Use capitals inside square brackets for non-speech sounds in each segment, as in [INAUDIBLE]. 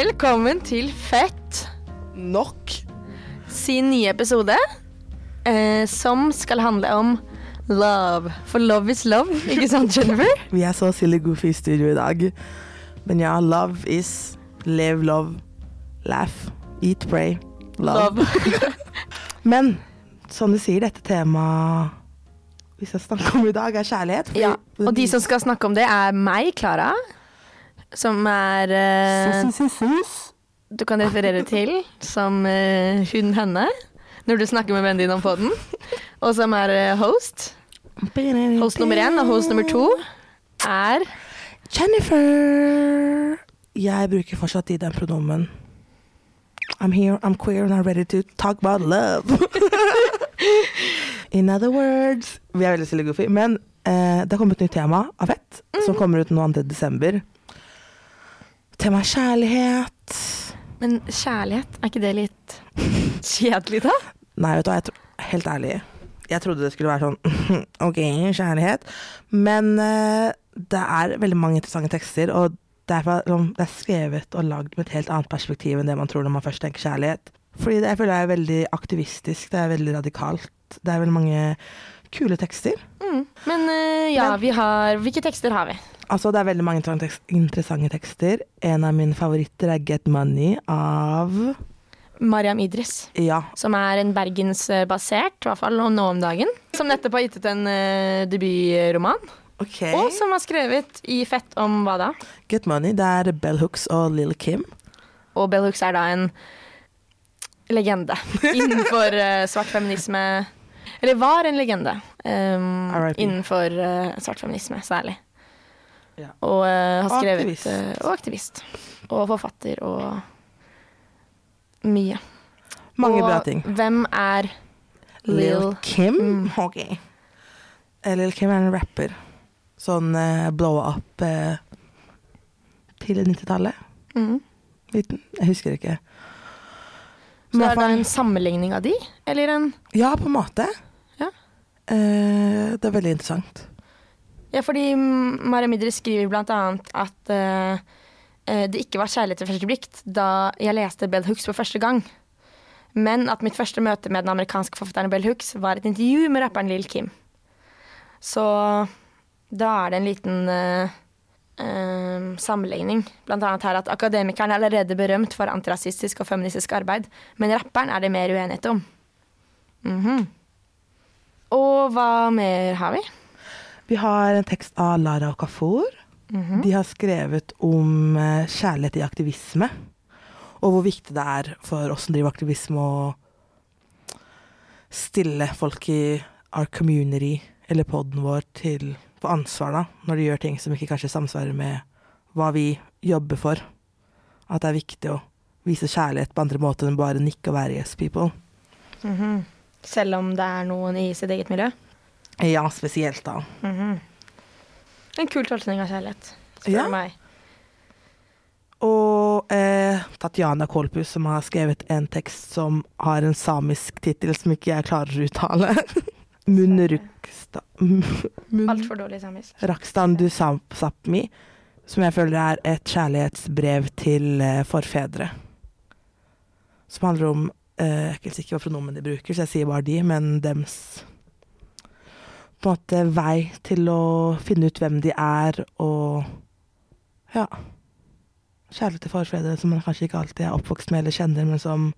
Velkommen til Fett Nok. sin nye episode, eh, som skal handle om love. For love is love, ikke sant, Jennifer? [LAUGHS] Vi er så silly goofy i studio i dag. Men ja, love is live, love, laugh, eat, pray, love. Love. [LAUGHS] Men som du sier, dette temaet vi skal snakke om i dag, er kjærlighet. Ja, og de som skal snakke om det, er meg, Klara. Som er sus. Du kan referere til som uh, hun, henne, når du snakker med vennen din om podden. Og som er uh, host. Host nummer én og host nummer to er Jennifer. Jeg bruker fortsatt de den pronomen. I'm here, I'm queer and I'm ready to talk about love. [LAUGHS] In other words Vi er veldig silly goofy. Men eh, det har kommet et nytt tema av Fett, som kommer ut nå 2. Temaet er kjærlighet. Men kjærlighet, er ikke det litt [LAUGHS] kjedelig, da? Nei, vet du hva, helt ærlig. Jeg trodde det skulle være sånn [LAUGHS] OK, kjærlighet. Men uh, det er veldig mange interessante tekster, og derfor, sånn, det er skrevet og lagd med et helt annet perspektiv enn det man tror når man først tenker kjærlighet. Fordi det, jeg føler det er veldig aktivistisk, det er veldig radikalt. Det er veldig mange kule tekster. Mm. Men uh, ja, Men- vi har Hvilke tekster har vi? Altså, det er veldig mange interessante tekst- interessante tekster. En av mine favoritter er Get Money av Mariam Idris. Ja, Som er en bergensbasert, i hvert fall nå om dagen. Som nettopp har gitt ut en uh, debutroman. Okay. Og som har skrevet i Fett om hva da? Get Money, det er Bell Hooks og Lil Kim. Og Bell Hooks er da en legende [LAUGHS] innenfor uh, svart feminisme. Eller var en legende um, innenfor uh, svart feminisme, særlig. Ja. Og uh, har skrevet aktivist. Uh, Og aktivist. Og forfatter og mye. Mange og bra ting. hvem er Lil Kim? Mm. [LAUGHS] Ok. Eh, Lil Kim er en rapper. Sånn uh, blow up uh, til 90-tallet. mm. Jeg husker ikke. Men Så er det en sammenligning av de? Eller en Ja, på en måte. Ja. Uh, det er veldig interessant. Ja, fordi Mara Midri skriver blant annet at eh, det ikke var kjærlighet ved første blikk da jeg leste Bell Hooks for første gang. Men at mitt første møte med den amerikanske forfatteren Bell Hooks var et intervju med rapperen Lil Kim. Så da er det en liten uh, uh, sammenligning. Blant annet her at akademikeren er allerede berømt for antirasistisk og feministisk arbeid, men rapperen er det mer uenighet om. Mhm. Og hva mer har vi? Vi har en tekst av Lara Okafor. -hmm. De har skrevet om eh, kjærlighet i aktivisme. Og hvor viktig det er for oss som driver aktivisme å stille folk i our community, eller poden vår, til på ansvar da, når de gjør ting som ikke kanskje samsvarer med hva vi jobber for. At det er viktig å vise kjærlighet på andre måter enn bare nikke og være yes people. Mhm. Selv om det er noen i sitt eget miljø? Ja, spesielt da. Mhm. En kul tolkning av kjærlighet, spør Ja. meg. Og eh, Tatjana Kolpus, som har skrevet en tekst som har en samisk tittel som ikke jeg klarer å uttale. Munruksta... [LAUGHS] Mun, Altfor dårlig samisk. Rakstan du Sap- Sápmi, som jeg føler er et kjærlighetsbrev til eh, forfedre. Som handler om eh, Jeg er ikke sikker hva pronomen de bruker, så jeg sier bare de, men dems på en måte vei til å finne ut hvem de er, og ja. Kjærlighet til forfedre som man kanskje ikke alltid er oppvokst med eller kjenner, men som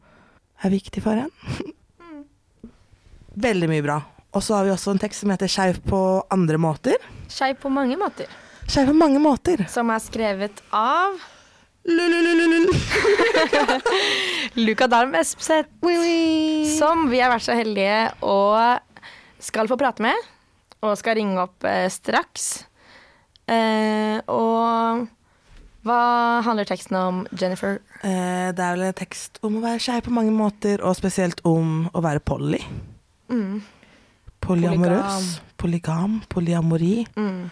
er viktig for en. [LAUGHS] Veldig mye bra. Og så har vi også en tekst som heter 'Skeiv på andre måter'. Skeiv på mange måter. Skeiv på mange måter. Som er skrevet av Lulululul. Luka [LAUGHS] Darm Espeseth. Som vi har vært så heldige og skal få prate med. Og skal ringe opp eh, straks. Eh, og hva handler teksten om, Jennifer? Eh, det er vel en tekst om å være skeiv på mange måter, og spesielt om å være poly. Mm. Polyamorøs. Polygam. Polyamori. Mm.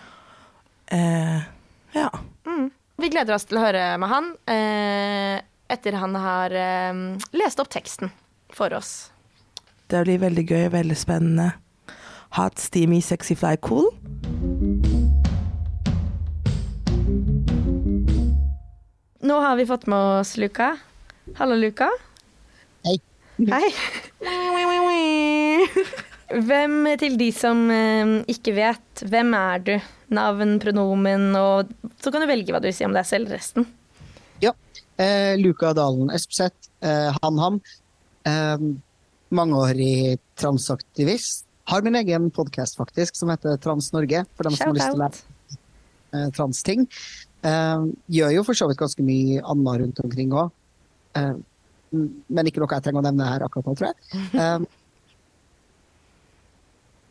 Eh, ja. Mm. Vi gleder oss til å høre med han eh, etter han har eh, lest opp teksten for oss. Det blir veldig gøy, veldig spennende. Hot, steamy, sexy, fly, cool. Nå har vi fått med oss Luka. Hallo, Luka. Hei. Hei. Hvem, til de som eh, ikke vet, hvem er du? Navn, pronomen, og så kan du velge hva du vil si om deg selv resten. Ja. Eh, Luka Dalen Espseth, Eh, han-ham. Eh, mangeårig transaktivist. Har min egen podkast, faktisk, som heter Trans Norge. For dem som har lyst til å lære eh, transting. Eh, gjør jo for så vidt ganske mye annet rundt omkring òg. Eh, men ikke noe jeg trenger å nevne her akkurat nå, tror jeg. Eh,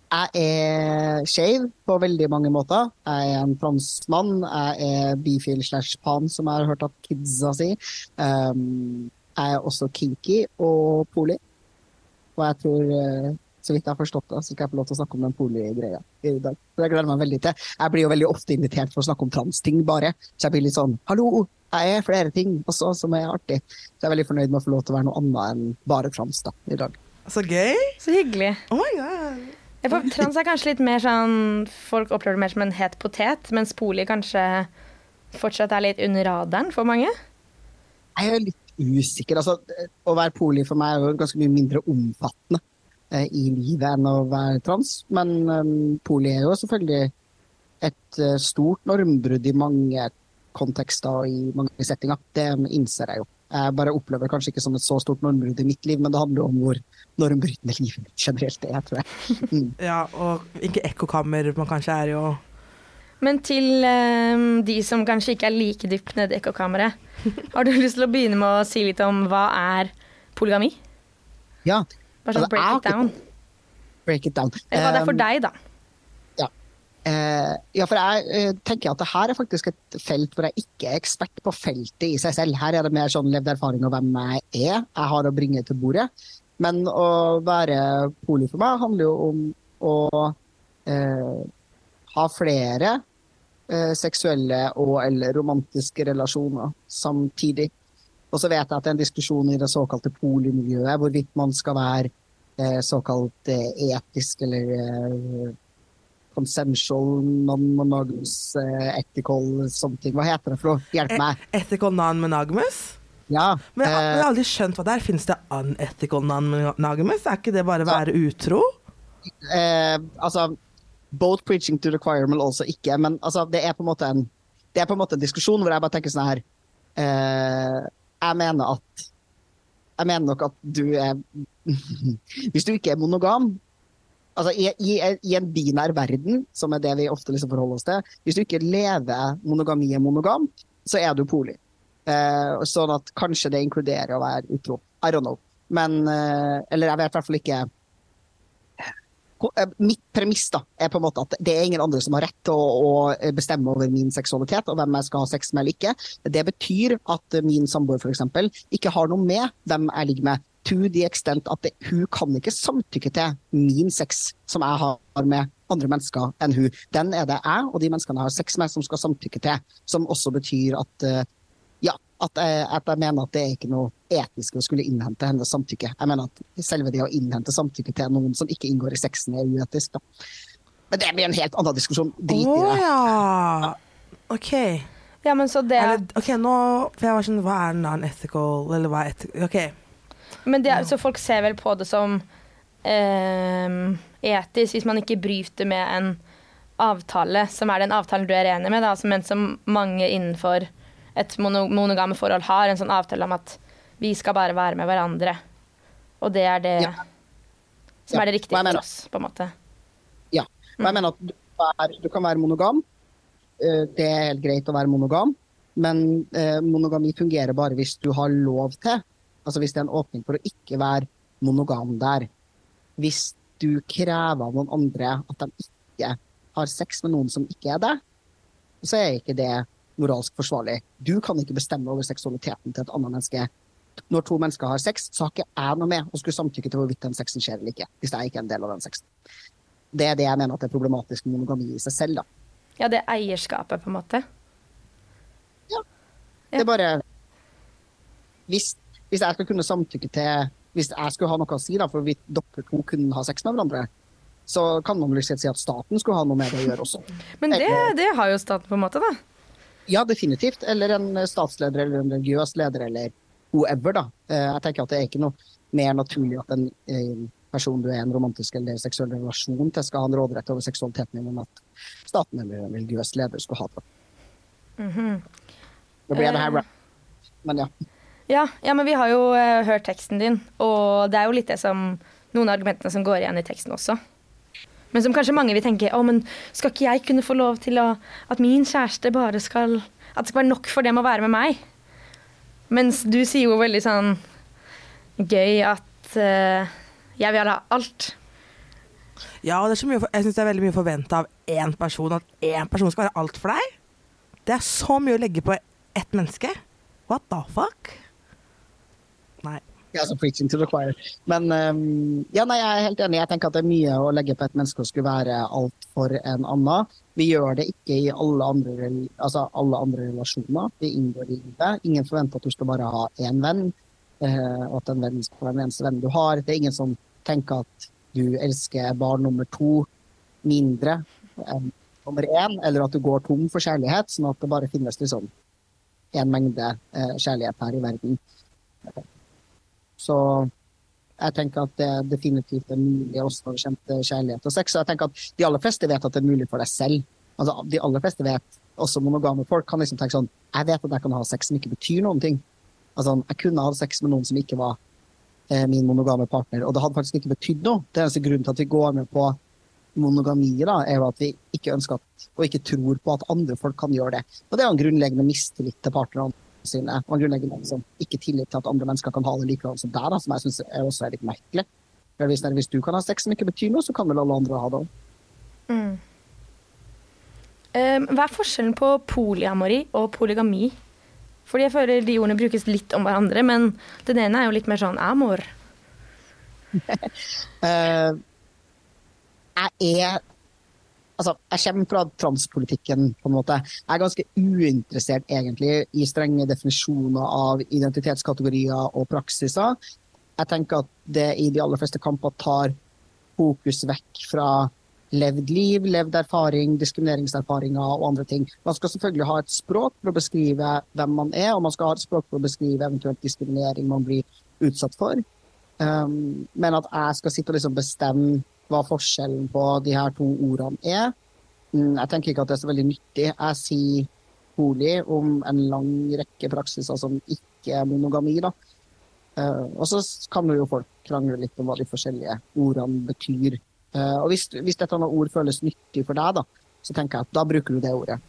jeg er skeiv på veldig mange måter. Jeg er en transmann. Jeg er bifil slash pan, som jeg har hørt at kidsa sier. Um, jeg er også kinky og poli. Og jeg tror, eh, så vidt jeg har forstått det, så skal jeg få lov til å snakke om den poligreia i dag. Så jeg gleder meg veldig til. Jeg blir jo veldig ofte invitert for å snakke om transting, bare. Så jeg blir litt sånn hallo, jeg er flere ting også som er artig. Så jeg er veldig fornøyd med å få lov til å være noe annet enn bare trans da, i dag. Så gøy. Så hyggelig. Oh my god. Jeg får, trans er kanskje litt mer sånn Folk opplever det mer som en het potet, mens poli kanskje fortsatt er litt under radaren for mange. Jeg er litt usikker. Altså, å være poli for meg er jo ganske mye mindre omfattende i livet enn å være trans. Men eh, poli er jo selvfølgelig et eh, stort normbrudd i mange kontekster og i mange settinger. Det innser jeg jo. Jeg bare opplever det kanskje ikke som et så stort normbrudd i mitt liv, men det handler jo om hvor normbrytende livet mitt generelt er, tror jeg. [LAUGHS] Mm. Ja, og ikke ekkokammer man kanskje er jo Men til eh, de som kanskje ikke er like dypt nede i ekkokammeret, [LAUGHS] har du lyst til å begynne med å si litt om hva er polygami? Ja, Bare sånn Altså, break it down. break it down. Eller hva det er for Um, deg, da. Eh, ja, for jeg eh, tenker at det her er faktisk et felt hvor jeg ikke er ekspert på feltet i seg selv. Her er det mer sånn levd erfaring av hvem jeg er, jeg har å bringe til bordet. Men å være poli for meg handler jo om å eh, ha flere eh, seksuelle og eller romantiske relasjoner samtidig. Og så vet jeg at det er en diskusjon i det såkalte polimiljøet hvorvidt man skal være eh, såkalt eh, etisk eller eh, consensual, non-monogamous, eh, ethical, something. Hva heter det for noe? Hjelp meg. ethical non-monogamous. Ja. Men jeg, jeg eh, har aldri skjønt hva det er. Fins det unethical non-monogamous? Er ikke det bare å være utro? eh, altså, both preaching to the choir, men også ikke. Men altså, det er på en måte en, det er på en måte en diskusjon hvor jeg bare tenker sånn her eh, Jeg mener at Jeg mener nok at du er [LAUGHS] Hvis du ikke er monogam Altså, i, i, I en binær verden, som er det vi ofte liksom forholder oss til Hvis du ikke lever monogami er monogam, så er du poli. Eh, sånn at kanskje det inkluderer å være utro. I don't know. Men eh, Eller jeg vet i hvert fall ikke Mitt premiss da, er på en måte at det er ingen andre som har rett til å, å bestemme over min seksualitet og hvem jeg skal ha sex med eller ikke. Det betyr at min samboer eksempel, ikke har noe med hvem jeg ligger med, to the extent at det, hun kan ikke samtykke til min sex som jeg har med andre mennesker enn hun. Den er det jeg og de menneskene jeg har sex med som skal samtykke til, som også betyr at eh, ja, at jeg, at jeg mener at det er ikke noe etisk å skulle innhente hennes samtykke. Jeg mener at selve det å innhente samtykke til noen som ikke inngår i sexen, er uetisk. Da. Men det blir en helt annen diskusjon. Drit i det. ja. OK. Ja, men så det, Er ok, nå For jeg var sånn Hva er non-ethical, eller hva er ethical OK. men det så folk ser vel på det som eh, etisk hvis man ikke bryter med en avtale som er den avtalen du er enig med, da, men som mange innenfor et mono, monogame forhold har, en sånn avtale om at vi skal bare være med hverandre. Og det er det Ja. som Ja, er det riktige for oss, på en måte. Ja. Og jeg mener at du, er, du kan være monogam. Eh, Det er helt greit å være monogam, men eh, monogami fungerer bare hvis du har lov til. Altså hvis det er en åpning for å ikke være monogam der. Hvis du krever av noen andre at de ikke har sex med noen som ikke er det, så er ikke det moralsk forsvarlig. Du kan ikke bestemme over seksualiteten til et annet menneske. Når to mennesker har sex, så har ikke jeg noe med å skulle samtykke til hvorvidt den sexen skjer eller ikke. Hvis jeg ikke er en del av den sexen. Det er det jeg mener at er problematisk med monogami i seg selv. da. Ja, det eierskapet, på en måte. Ja. Det er bare hvis, hvis jeg skal kunne samtykke til Hvis jeg skulle ha noe å si da, for hvis dere to kunne ha sex med hverandre, så kan man vel si at staten skulle ha noe med det å gjøre også. Men det, det har jo staten, på en måte, da. Ja, definitivt. Eller en statsleder eller en religiøs leder eller whoever, da. Eh, jeg tenker at det er ikke noe mer naturlig at en eh, person du er en romantisk eller seksuell relasjon til, skal ha en råderett over seksualiteten din, enn at staten eller en religiøs leder skal ha det. Mm ble det her Eh. men ja. Ja, ja, men vi har jo hørt teksten din, og det er jo litt det som noen av argumentene som går igjen i teksten også. Men som kanskje mange vil tenke å, men skal ikke jeg kunne få lov til å At min kjæreste bare skal At det skal være nok for dem å være med meg? Mens du sier jo veldig sånn gøy at uh, jeg vil ha alt. Ja, og jeg syns det er veldig mye forventa av én person. At én person skal være alt for deg. Det er så mye å legge på ett menneske. What the fuck? Nei. Ja, altså preaching to the choir. Men um, ja, nei, jeg er helt enig. Jeg tenker at det er mye å legge på et menneske å skulle være alt for en annen. Vi gjør det ikke i alle andre, altså alle andre relasjoner. Det inngår i det. Ingen forventer at du skal bare ha én venn, uh, og at den vennen skal være den eneste vennen du har. Det er ingen som tenker at du elsker barn nummer to mindre enn nummer én, eller at du går tom for kjærlighet, sånn at det bare finnes liksom en mengde uh, kjærlighet her i verden. Så jeg tenker at det definitivt er mulig også når det kommer til kjærlighet og sex. Og jeg tenker at de aller fleste vet at det er mulig for deg selv. Altså, de aller fleste vet, også monogame folk, kan liksom tenke sånn Jeg vet at jeg kan ha sex som ikke betyr noen ting. Altså, jeg kunne hatt sex med noen som ikke var eh, min monogame partner, og det hadde faktisk ikke betydd noe. Det eneste grunnen til at vi går med på monogami, da, er jo at vi ikke ønsker at, og ikke tror på at andre folk kan gjøre det. Og det er jo en grunnleggende mistillit til partnerne sine, og en grunnleggende liksom, ikke tillit til at andre mennesker kan ha det likevel som deg, som jeg syns også er litt merkelig. Hvis, hvis du kan ha sex som ikke betyr noe, så kan vel alle andre ha det òg. Um, hva er forskjellen på polyamori og polygami? Fordi jeg føler de ordene brukes litt om hverandre, men den ene er jo litt mer sånn amor. uh, [LAUGHS] jeg er Altså, jeg kommer fra transpolitikken, på en måte. Jeg er ganske uinteressert egentlig i strenge definisjoner av identitetskategorier og praksiser. Jeg tenker at det i de aller fleste kamper tar fokus vekk fra levd liv, levd erfaring, diskrimineringserfaringer og andre ting. Man skal selvfølgelig ha et språk for å beskrive hvem man er, og man skal ha et språk for å beskrive eventuelt diskriminering man blir utsatt for. Um, men at jeg skal sitte og liksom bestemme hva forskjellen på de her to ordene er, mm, jeg tenker ikke at det er så veldig nyttig. Jeg sier bolig om en lang rekke praksiser som ikke er monogami. da. Uh, og så kan jo folk krangle litt om hva de forskjellige ordene betyr. Uh, og hvis, hvis dette ord føles nyttig for deg, da, så tenker jeg at da bruker du det ordet.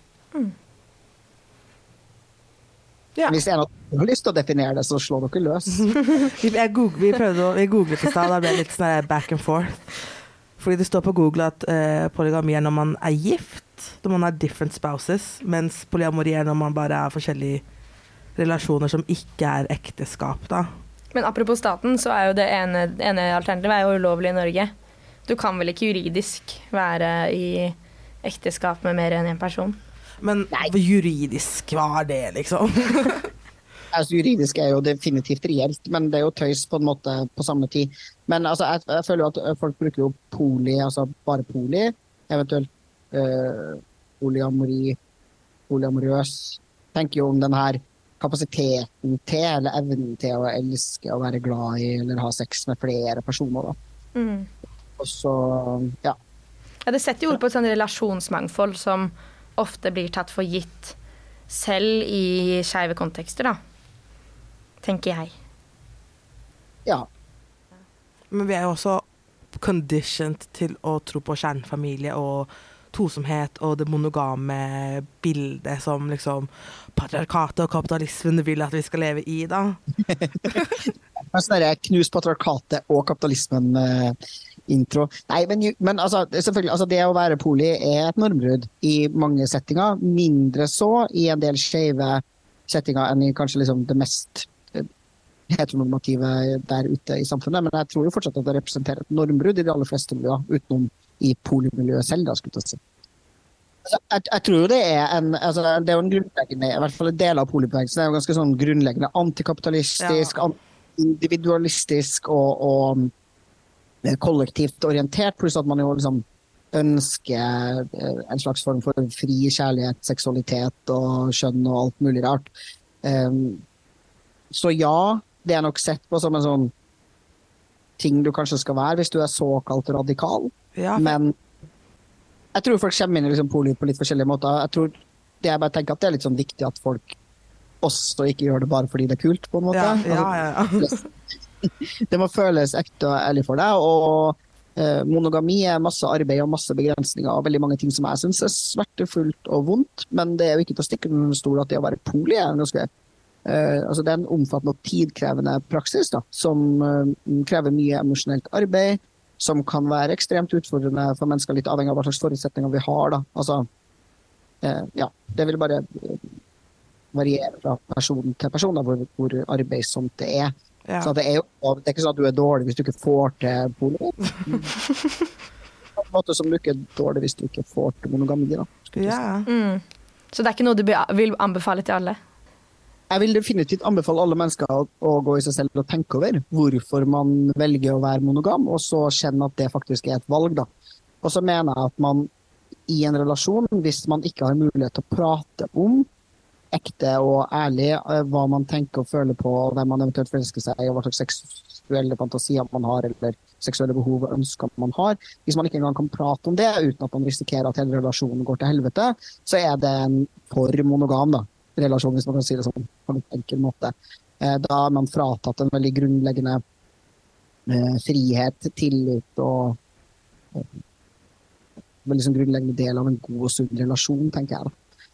Ja. Hvis en av dere har lyst til å definere det, så slå dere løs. [LAUGHS] Vi, googlet, vi prøvde å, vi googlet i stad, da ble det litt sånn back and forth. Fordi det står på Google at eh, polygami er når man er gift, når man har different spouses, mens polyamori er når man bare er forskjellige relasjoner som ikke er ekteskap, da. Men apropos staten, så er jo det ene, ene alternativet er jo ulovlig i Norge. Du kan vel ikke juridisk være i ekteskap med mer enn én person? Men Nei. juridisk, hva er det, liksom? [LAUGHS] Altså, juridisk er jo definitivt reelt, men det er jo tøys på en måte på samme tid. Men altså, jeg, jeg føler jo at folk bruker jo poli, altså bare poli, eventuelt øh, polyamori, polyamorøs. Tenker jo om den her kapasiteten til, eller evnen til å elske og være glad i, eller ha sex med flere personer. Da. Mm. Og så, ja. Ja, det setter jo ord på et sånn relasjonsmangfold som ofte blir tatt for gitt selv i skeive kontekster, da. Tenker jeg. ja. Men vi er jo også conditioned til å tro på kjernefamilie og tosomhet og det monogame bildet som liksom patriarkatet og kapitalismen vil at vi skal leve i, da. [LAUGHS] Men sånn derre knus patriarkatet og kapitalismen-intro. Nei, men, men altså, selvfølgelig, altså, det å være poli er et normbrudd i mange settinger. Mindre så i en del skeive settinger enn i kanskje liksom det mest eh, heteronormative der ute i samfunnet. Men jeg tror jo fortsatt at det representerer et normbrudd i de aller fleste miljøer, utenom i polimiljøet selv, da, skulle jeg si. Altså, Jeg, jeg tror det er en altså, Det er jo en grunnleggende, i hvert fall en del av polibevegelsen er jo ganske sånn grunnleggende antikapitalistisk, Ja. individualistisk og, og eh, kollektivt orientert, pluss at man jo liksom ønsker eh, en slags form for fri kjærlighet, seksualitet og skjønn og alt mulig rart. Um, så ja, det er nok sett på som en sånn ting du kanskje skal være hvis du er såkalt radikal. Ja, Men jeg tror folk kommer inn i liksom poli på litt forskjellige måter. Jeg tror det jeg bare tenker at det er litt sånn viktig at folk også ikke gjør det bare fordi det er kult, på en måte. ja, Altså, ja, ja. [LAUGHS] det må føles ekte og ærlig for deg. Og eh, monogami er masse arbeid og masse begrensninger og veldig mange ting som jeg syns er smertefullt og vondt. Men det er jo ikke til å stikke under stol at det å være poli er ganske eh, altså Det er en omfattende og tidkrevende praksis da, som uh, krever mye emosjonelt arbeid. Som kan være ekstremt utfordrende for mennesker, litt avhengig av hva slags forutsetninger vi har. da. Altså, uh, ja, det vil bare variere fra person til person da, hvor, hvor arbeidsomt det er. ja. Så det er jo det er ikke sånn at du er dårlig hvis du ikke får til poli. [LAUGHS] På en måte som du ikke er dårlig hvis du ikke får til monogami. Da. ja. Mm. Så det er ikke noe du vil anbefale til alle? Jeg vil definitivt anbefale alle mennesker å, gå i seg selv og tenke over hvorfor man velger å være monogam, og så kjenne at det faktisk er et valg. Da. Og så mener jeg at man i en relasjon, hvis man ikke har mulighet til å prate om ekte og ærlig eh, hva man tenker og føler på, og hvem man eventuelt forelsker seg i, og hva slags seksuelle fantasier man har, eller seksuelle behov og ønsker man har. Hvis man ikke engang kan prate om det uten at man risikerer at hele relasjonen går til helvete, så er det en for monogam da, relasjon, hvis man kan si det sånn på en enkel måte. Eh, Da er man fratatt en veldig grunnleggende eh, frihet, tillit og en veldig sånn grunnleggende del av en god og sunn relasjon, tenker jeg. da.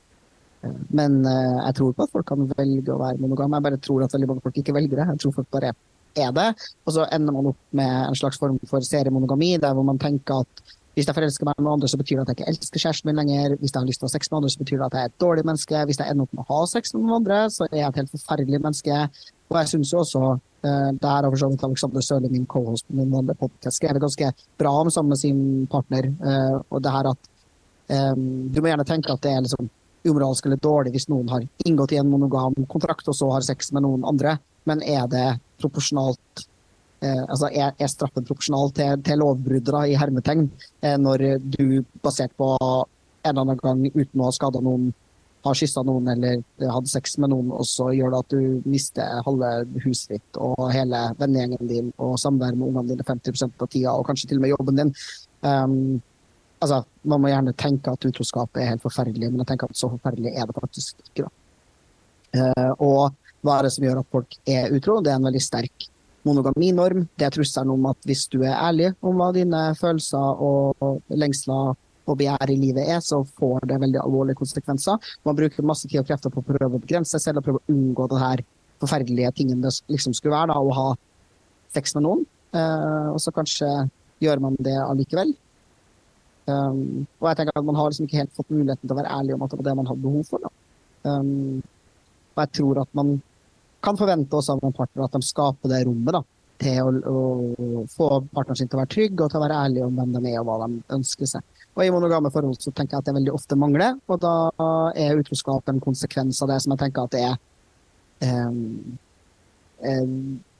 Eh, Men eh, jeg tror på at folk kan velge å være monogam. Jeg bare tror at veldig mange folk ikke velger det. Jeg tror folk bare er det. Og så ender man opp med en slags form for seriemonogami, der hvor man tenker at hvis jeg forelsker meg med andre, så betyr det at jeg ikke elsker kjæresten min lenger. Hvis jeg har lyst til å ha sex med andre, så betyr det at jeg er et dårlig menneske. Hvis jeg ender opp med å ha sex med noen andre, så er jeg et helt forferdelig menneske. Og jeg syns jo også eh, det her har for så vidt Alexander Sørli, min cohost på min vanlige podkast, skrevet ganske bra om sammen med sin partner. eh, og det her at eh, du må gjerne tenke at det er liksom umoralsk eller dårlig hvis noen har inngått i en monogam kontrakt og så har sex med noen andre, men er det proporsjonalt eh, altså er, er straffen til, til lovbruddere i hermetegn, eh, når du basert på en eller annen gang uten å ha skada noen, har kyssa noen eller hadde sex med noen, og så gjør det at du mister halve huset ditt og hele vennegjengen din og samvær med ungene dine 50 av tida, og kanskje til og med jobben din. Um, altså, Man må gjerne tenke at utroskap er helt forferdelig, men jeg tenker at så forferdelig er det faktisk ikke. da. Eh, og hva er det som gjør at folk er utro? Det er en veldig sterk monogaminorm. Det er trusselen om at hvis du er ærlig om hva dine følelser og lengsler og begjær i livet er, så får det veldig alvorlige konsekvenser. Man bruker masse tid og krefter på å prøve å begrense seg selv og prøve å unngå det her forferdelige tingen det liksom skulle være, da, å ha sex med noen. Eh, og så kanskje gjør man det allikevel. Um, og jeg tenker at man har liksom ikke helt fått muligheten til å være ærlig om at det var det man hadde behov for. Da. Um, og jeg tror at man kan forvente også av en partner at de skaper det rommet da, til å, å få partneren sin til å være trygg og til å være ærlig om hvem de er og hva de ønsker seg. Og i monogame forhold så tenker jeg at det veldig ofte mangler, og da er utroskap en konsekvens av det som jeg tenker at det er um, um,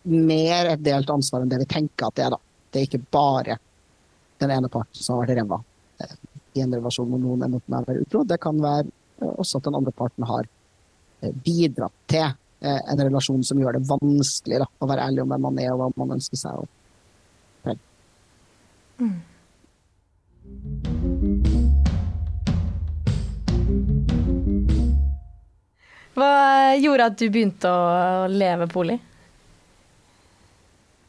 mer et delt ansvar enn det vi tenker at det er. da. Det er ikke bare den ene parten som har vært ræva eh, i en relasjon hvor noen er mot med å være utro. Det kan være eh, også at den andre parten har bidratt til en relasjon som gjør det vanskelig da, å være ærlig om hvem man er og hva man ønsker seg. Og Hva gjorde at du begynte å leve poli?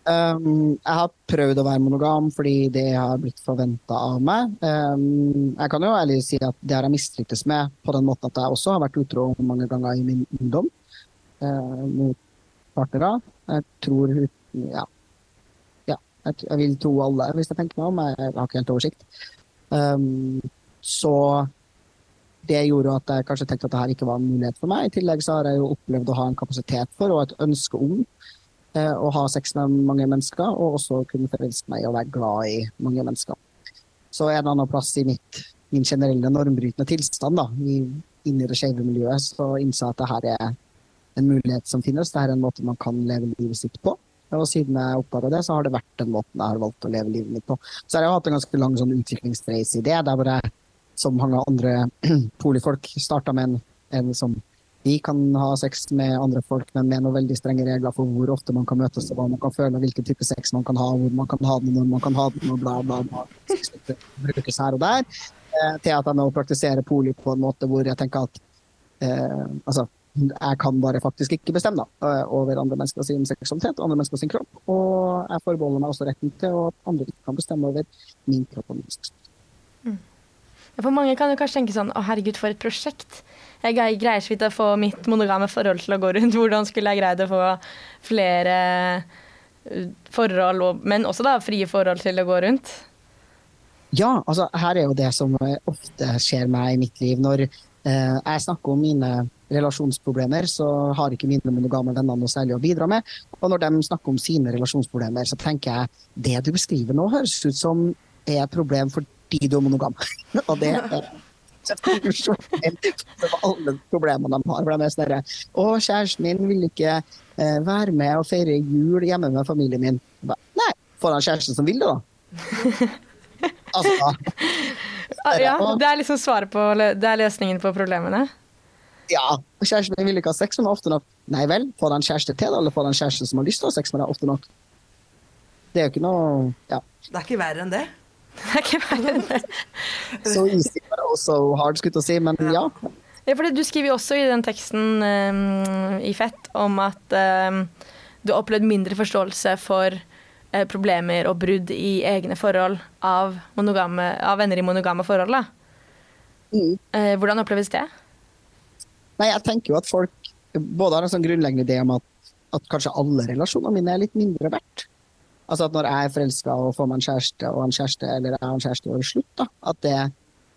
Um, jeg har prøvd å være monogam fordi det har blitt forventa av meg. Um, jeg kan jo ærlig si at det har jeg mislyktes med på den måten at jeg også har vært utro mange ganger i min ungdom mot partnere. Jeg tror ja, ja jeg, vil tro alle, hvis jeg tenker meg om. Jeg, har ikke helt oversikt. Um, så det gjorde at jeg kanskje tenkte at det her ikke var en mulighet for meg. I tillegg så har jeg jo opplevd å ha en kapasitet for og et ønske om eh, å ha sex med mange mennesker, og også kunne forelske meg og være glad i mange mennesker. Så en annen plass i mitt, min generelle normbrytende tilstand, da, i, inni det skeive miljøet, så innså jeg at det her er en mulighet som finnes. Det er en måte man kan leve livet sitt på. Og siden jeg oppdaga det, så har det vært den måten jeg har valgt å leve livet mitt på. Så har jeg hatt en ganske lang sånn utviklingsreise i det, der hvor jeg, som mange andre [CLEARS THROAT] polifolk, starta med en, en som vi kan ha sex med andre folk, men med noen veldig strenge regler for hvor ofte man kan møtes, og hva man kan føle, hvilken type sex man kan ha, hvor man kan ha den, når man kan ha den, og bla, bla, bla. Brukes her og der. Eh, til at jeg nå praktiserer poli på en måte hvor jeg tenker at eh, altså, jeg kan bare faktisk ikke bestemme da, eh, over andre mennesker sin seksualitet og andre mennesker sin kropp. Og jeg forbeholder meg også retten til at andre ikke kan bestemme over min kropp og min seksualitet. Mm. For mange kan jo kanskje tenke sånn å herregud, for et prosjekt. Jeg greier så vidt å få mitt monogame forhold til å gå rundt. Hvordan skulle jeg greid å få flere eh, forhold, men også da frie forhold til å gå rundt? Ja, altså her er jo det som ofte skjer meg i mitt liv. Når eh, jeg snakker om mine relasjonsproblemer, så har ikke mine monogame venner noe særlig å bidra med. Og når de snakker om sine relasjonsproblemer, så tenker jeg det du beskriver nå, høres ut som er et problem fordi du er monogam. [LAUGHS] og det er alle problemene de har. For de er sånn Å, kjæresten min vil ikke eh, være med og feire jul hjemme med familien min. Nei, får han kjæresten som vil det, da? [LAUGHS] Altså, ja, det er liksom svaret på Det er løsningen på problemene? Ja. Kjæresten min vil ikke ha sex med meg ofte nok. Nei vel, får han kjæreste til det, eller får han kjæreste som har lyst til å ha sex med deg ofte nok? Det er jo ikke noe Ja. Det er ikke verre enn det. Det er ikke verre enn det. [LAUGHS] Så easy, og så hard, skulle jeg si. Men ja. ja for du skriver jo også i den teksten um, i Fett om at um, du har opplevd mindre forståelse for uh, problemer og brudd i egne forhold av, monogame, av venner i monogame forhold. Mm. Uh, hvordan oppleves det? Nei, jeg tenker jo at folk både har en sånn grunnleggende idé om at, at kanskje alle relasjonene mine er litt mindre verdt. Altså at når jeg er forelska og får meg en kjæreste og en kjæreste, eller jeg har en kjæreste og det slutt, da, at det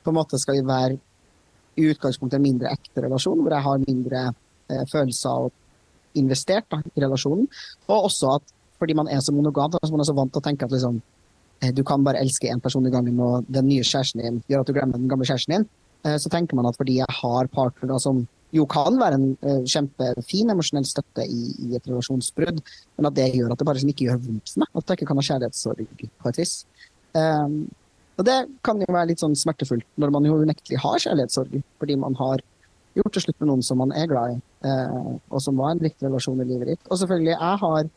på en måte skal være i utgangspunktet en mindre ekte relasjon, hvor jeg har mindre eh, følelser og investert da, i relasjonen. Og også at fordi man er så monogam, så man er så vant til å tenke at liksom, eh, du kan bare elske én person i gangen, og den nye kjæresten din gjør at du glemmer den gamle kjæresten din, eh, så tenker man at fordi jeg har partnere som jo kan være en uh, kjempefin emosjonell støtte i, i, et relasjonsbrudd, men at det gjør at det bare ikke gjør vondt for meg. At jeg ikke kan ha kjærlighetssorg på et vis. Um, og det kan jo være litt sånn smertefullt når man jo unektelig har kjærlighetssorg, fordi man har gjort det slutt med noen som man er glad i, uh, og som var en viktig relasjon i livet ditt. Og selvfølgelig, jeg har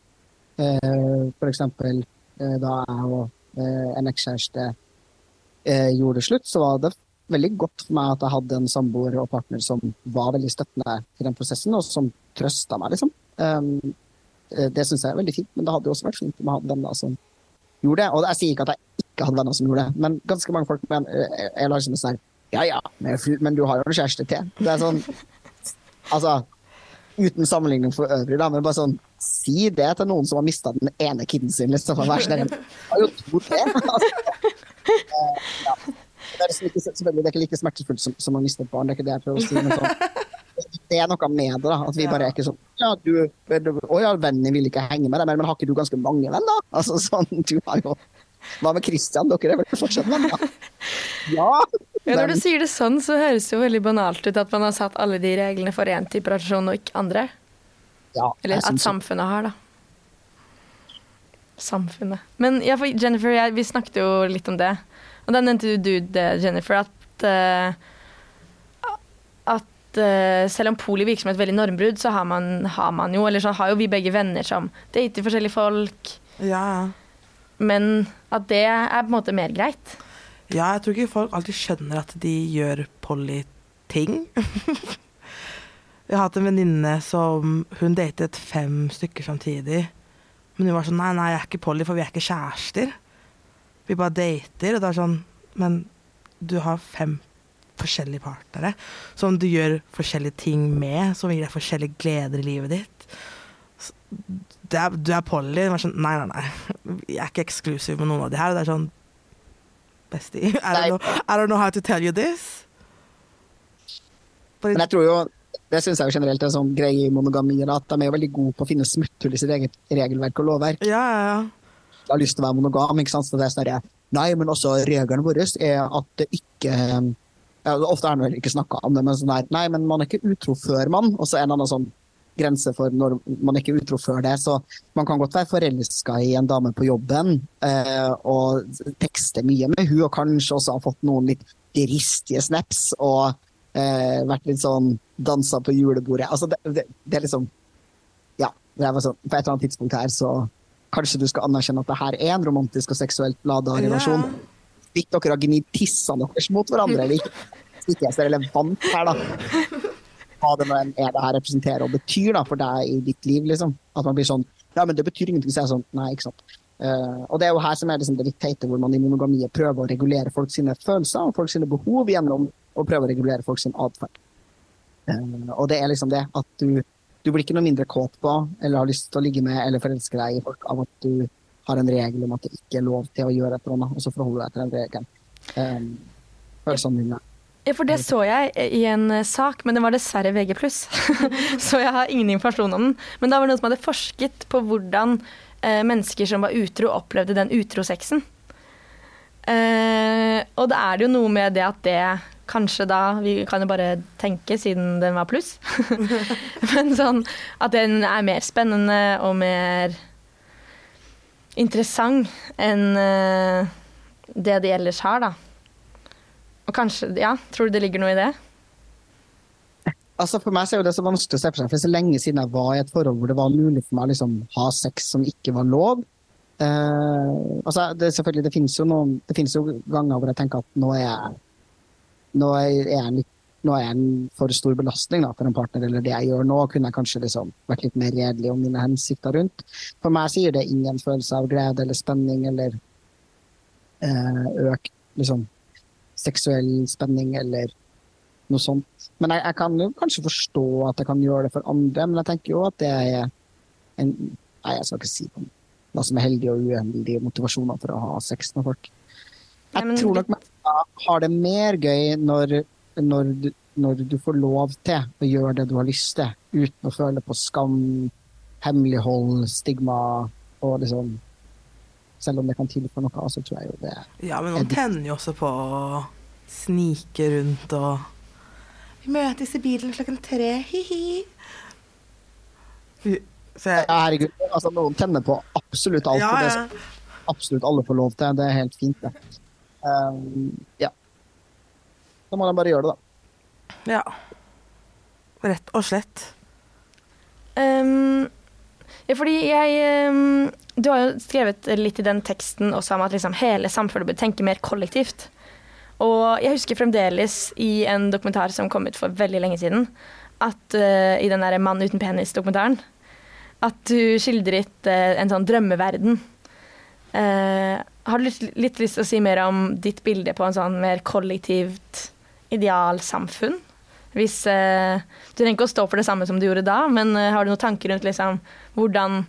f.eks. Uh, da jeg og uh, en ekskjæreste gjorde det slutt, så var det veldig godt for meg at jeg hadde en samboer og partner som var veldig støttende i den prosessen, og som trøsta meg, liksom. Um, det syns jeg er veldig fint, men det hadde jo også vært fint om jeg hadde venner som gjorde det. Og jeg sier ikke at jeg ikke hadde venner som gjorde det, men ganske mange folk mener, er liksom sånn Ja ja, men du har jo en kjæreste til. Det er sånn Altså, uten sammenligning for øvrig, da, men bare sånn Si det til noen som har mista den ene kiden sin, liksom. Vær snill. Har jo to til. [LAUGHS] Altså, ja. Det er, liksom ikke, selvfølgelig, det er ikke like smertefullt som, som å miste et barn, det er ikke det jeg prøver å si. Men sånn, det er noe med det, da. At vi bare er ikke sånn Ja, du, du Å ja, vennen vil ikke henge med deg, men har ikke du ganske mange venner? Altså sånn, du har jo Hva med Christian? Dere er vel fortsatt venner? Ja. ja. Når du sier det sånn, så høres det jo veldig banalt ut at man har satt alle de reglene for én type relasjon og ikke andre. Ja, Eller at samfunnet har, da. Samfunnet. Men ja, for Jennifer, jeg, vi snakket jo litt om det. Og da nevnte du, Jennifer, at, uh, at uh, selv om poli virker som et veldig normbrudd, så har man, har man, jo Eller så har jo vi begge venner som dater forskjellige folk. Ja. Men at det er på en måte mer greit. Ja, jeg tror ikke folk alltid skjønner at de gjør poly-ting. [LAUGHS] jeg har hatt en venninne som Hun datet fem stykker samtidig. Men hun var sånn Nei, nei, jeg er ikke poly, for vi er ikke kjærester. Vi bare dater, og det er sånn Men du har fem forskjellige partnere som du gjør forskjellige ting med, som gir deg forskjellige gleder i livet ditt. Du er, du er Polly. Hun var sånn, nei, nei, nei. Jeg er ikke eksklusiv med noen av de her. Det er sånn Bestie, I don't, know, I don't know how to tell you this. Men jeg tror jo det syns jeg jo generelt er en sånn greie i monogami, at de er jo veldig gode på å finne smutthull i sitt eget regelverk og lovverk. Ja, ja, ja har lyst til å være monogam. ikke sant? Så det er snarere Nei, men også reglene våre er at det ikke ja, Ofte er det vel ikke snakka om det, men sånn der Nei, men man er ikke utro før man. Og så en annen sånn grense for når man ikke er utro før det. Så man kan godt være forelska i en dame på jobben eh, og tekste mye med hun, og kanskje også ha fått noen litt dristige snaps og eh, vært litt sånn dansa på julebordet. Altså, det, det, det er liksom Ja. Det er sånn, på et eller annet tidspunkt her så kanskje du skal anerkjenne at det her er en romantisk og seksuelt lada relasjon. Hvis dere har gnidd tissene deres mot hverandre eller ikke, ikke er så relevant her, da hva det er det her representerer og betyr da, for deg i ditt liv. liksom. At man blir sånn Ja, men det betyr ingenting. Så er sånn Nei, ikke sant. Uh, og det er jo her som er liksom det litt teite, hvor man i monogamiet prøver å regulere folk sine følelser og folk sine behov gjennom å prøve å regulere folk sin atferd. Uh, og det er liksom det at du, du blir ikke noe mindre kåt på eller har lyst til å ligge med eller forelske deg i folk av at du har en regel om at det ikke er lov til å gjøre et eller annet, og så forholder deg til den regelen. Um, følelsene dine ja, for det så jeg i en eh, sak, men det var dessverre VG+. [LAUGHS] så jeg har ingen informasjon om den. Men da var det noen som hadde forsket på hvordan eh, mennesker som var utro, opplevde den utrosexen. Eh, og da er det jo noe med det at det kanskje da Vi kan jo bare tenke, siden den var pluss. [LAUGHS] men sånn at den er mer spennende og mer interessant enn eh, det de ellers har, da. Og kanskje, ja, Tror du det ligger noe i det? Altså For meg så er det så vanskelig å se for seg, for det er så lenge siden jeg var i et forhold hvor det var mulig for meg å liksom, ha sex som ikke var lov. Uh, altså det, selvfølgelig, det finnes, jo noen, det finnes jo ganger hvor jeg tenker at nå er jeg, nå er litt, nå er en for stor belastning da, for en partner, eller det jeg gjør nå, kunne jeg kanskje liksom vært litt mer redelig om mine hensikter rundt. For meg sier det ingen følelse av glede eller spenning eller eh, økt liksom, seksuell spenning eller noe sånt. Men jeg, jeg, kan jo kanskje forstå at jeg kan gjøre det for andre, men jeg tenker jo at det er en Nei, jeg skal ikke si hva som er heldige og uheldige motivasjoner for å ha sex med folk. Jeg Nei, tror nok har det mer gøy når, når, du, når du får lov til å gjøre det du har lyst til, uten å føle på skam, hemmelighold, stigma og liksom selv om det kan tilføre noe, så tror jeg jo det Ja, men man tenner jo også på å snike rundt og Vi møtes i bilen klokken tre, hi-hi. Jeg... Herregud, altså noen tenner på absolutt alt. Ja, ja. Det absolutt alle får lov til. Det er helt fint, det. Um, ja. Da må de bare gjøre det, da. Ja. Rett og slett. Um, ja, fordi jeg um, Du har jo skrevet litt i den teksten også om at liksom hele samfunnet bør tenke mer kollektivt. Og jeg husker fremdeles i en dokumentar som kom ut for veldig lenge siden, at uh, i den der Mann uten penis-dokumentaren, at du skildret uh, en sånn drømmeverden. Uh, har du litt, litt, lyst til å si mer om ditt bilde på en sånn mer kollektivt idealsamfunn? Hvis eh, Du trenger ikke å stå for det samme som du gjorde da, men eh, har du noen tanker rundt liksom, hvordan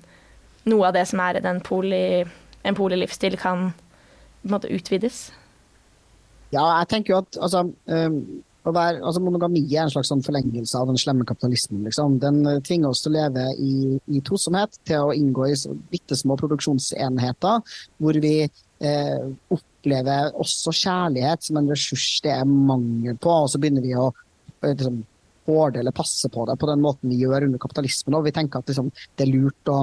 noe av det som er en polilivsstil, kan på en måte utvides? Ja, jeg tenker jo at altså, um, være, altså monogami er en slags sånn forlengelse av den slemme kapitalismen. Liksom. Den uh, tvinger oss til å leve i, i tosomhet, til å inngå i bitte små produksjonsenheter hvor vi eh, opplever også kjærlighet som en ressurs det er mangel på. Og så begynner vi å liksom, hårde eller passe på det på den måten vi gjør under kapitalismen. Og vi tenker at liksom, det er lurt å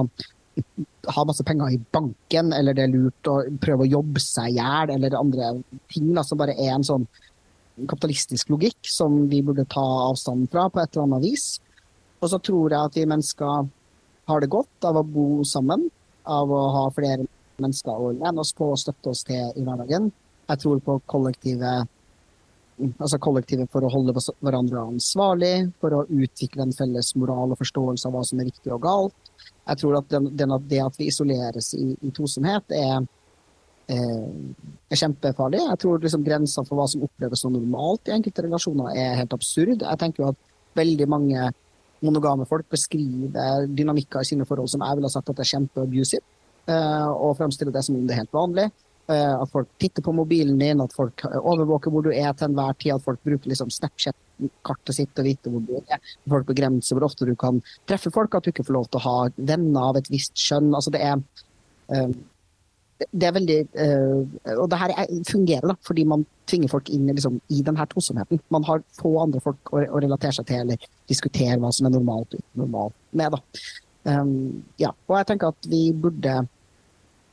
ha masse penger i banken, eller det er lurt å prøve å jobbe seg i hjel, eller andre ting da, som bare er en sånn kapitalistisk logikk som vi burde ta avstand fra på et eller annet vis. Og så tror jeg at vi mennesker har det godt av å bo sammen, av å ha flere mennesker å lene oss på og støtte oss til i hverdagen. Jeg tror på kollektive altså kollektivet for å holde hverandre ansvarlig, for å utvikle en felles moral og forståelse av hva som er riktig og galt. Jeg tror at den, det at vi isoleres i, i tosomhet, er, er, kjempefarlig. Jeg tror liksom grensa for hva som oppleves som normalt i enkelte relasjoner, er helt absurd. Jeg tenker jo at veldig mange monogame folk beskriver dynamikker i sine forhold som jeg ville sagt at er kjempeabusive, eh, og fremstiller det som om det er helt vanlig. Eh, at folk titter på mobilen din, at folk overvåker hvor du er til enhver tid. At folk bruker liksom Snapchat-kartet sitt og vite hvor du er. Folk begrenser hvor ofte du kan treffe folk. At du ikke får lov til å ha venner av et visst skjønn. Altså det er det er veldig eh, Og det her er, fungerer, da, fordi man tvinger folk inn liksom, i denne tosomheten. Man har få andre folk å, å relatere seg til eller diskutere hva som er normalt og ikke normalt med. Um, ja, og jeg tenker at vi burde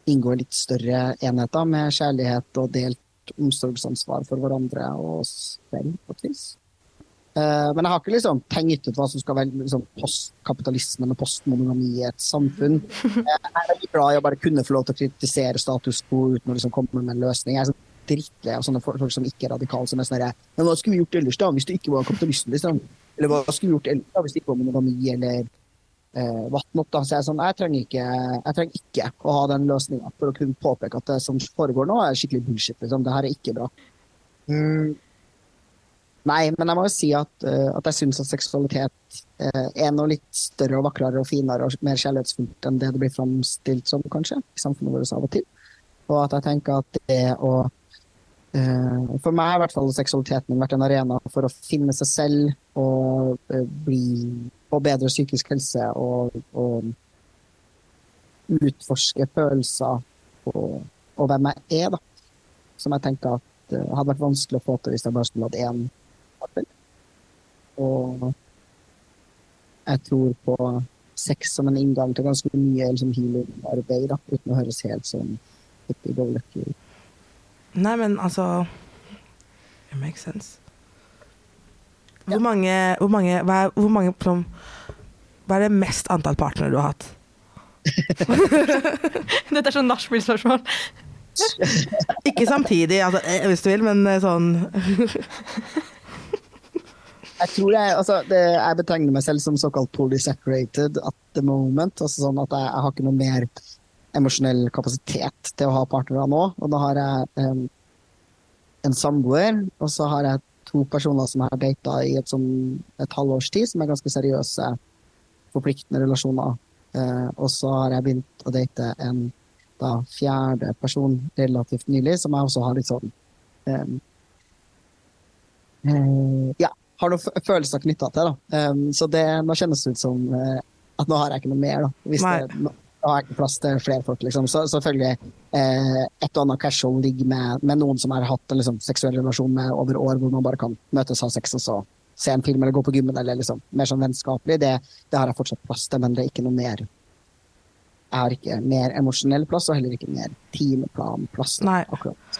inngå litt større enheter med kjærlighet og delt omsorgsansvar for hverandre og oss selv, på et vis. Uh, men jeg har ikke liksom tenkt ut hva som skal være liksom, postkapitalisme eller postmonogami i et samfunn. [LAUGHS] Jeg er veldig glad i å bare kunne få lov til å kritisere status quo uten å liksom komme med en løsning. Jeg er så drittlei av sånne folk som ikke er radikale. som er sånn Men hva skulle vi gjort ellers da, hvis det ikke var kapitalisme? Liksom? Eller hva skulle vi gjort ellers da, hvis det ikke var monogami eller eh, whatnot? Da? Så jeg, er sånn, jeg, trenger ikke, jeg trenger ikke å ha den løsninga for å kunne påpeke at det som foregår nå, er skikkelig bullshit. Liksom. Det her er ikke bra. Mm. Nei, men jeg må jo si at, uh, at jeg syns at seksualitet uh, er noe litt større og vakrere og finere og mer kjærlighetsfullt enn det det blir framstilt som, kanskje, i samfunnet vårt av og til. Og at jeg tenker at det å uh, For meg har i hvert fall seksualiteten vært en arena for å finne seg selv og bli på bedre psykisk helse og, og utforske følelser og, og, hvem jeg er, da. Som jeg tenker at hadde vært vanskelig å få til hvis jeg bare skulle hatt én og jeg tror på sex som en inngang til ganske mye liksom, healing-arbeid, uten å høres helt sånn hippie-go-lucky ut. Nei, men altså It makes sense. Hvor ja. mange, hvor mange, hva, er, hvor mange som, hva er det mest antall partnere du har hatt? [LAUGHS] Dette er sånn nachspiel-spørsmål. Ikke samtidig, altså, eh, hvis du vil, men eh, sånn [LAUGHS] Jeg tror jeg, altså, det, jeg betegner meg selv som såkalt polysacrated at the moment. altså sånn at jeg, jeg har ikke noe mer emosjonell kapasitet til å ha partnere nå. Og da har jeg um, en samboer, og så har jeg to personer som jeg har data i et, sånn, et halvårs tid, som er ganske seriøse, forpliktende relasjoner. Uh, og så har jeg begynt å date en da, fjerde person relativt nylig, som jeg også har litt sånn um, uh, Ja, har noen følelser knytta til. Da. Um, så det, nå kjennes det ut som uh, at nå har jeg ikke noe mer. Da. Hvis det, nå, har jeg ikke plass til flere folk. Liksom. Så selvfølgelig uh, et og annet casual ligger med, med, noen som har hatt en liksom, seksuell relasjon med over år, hvor man bare kan møtes, ha sex og så se en film eller gå på gymmen eller liksom, mer sånn vennskapelig. Det, det, har jeg fortsatt plass til, men det er ikke noe mer. Jeg har ikke mer emosjonell plass, og heller ikke mer timeplanplass. Nei. Akkurat.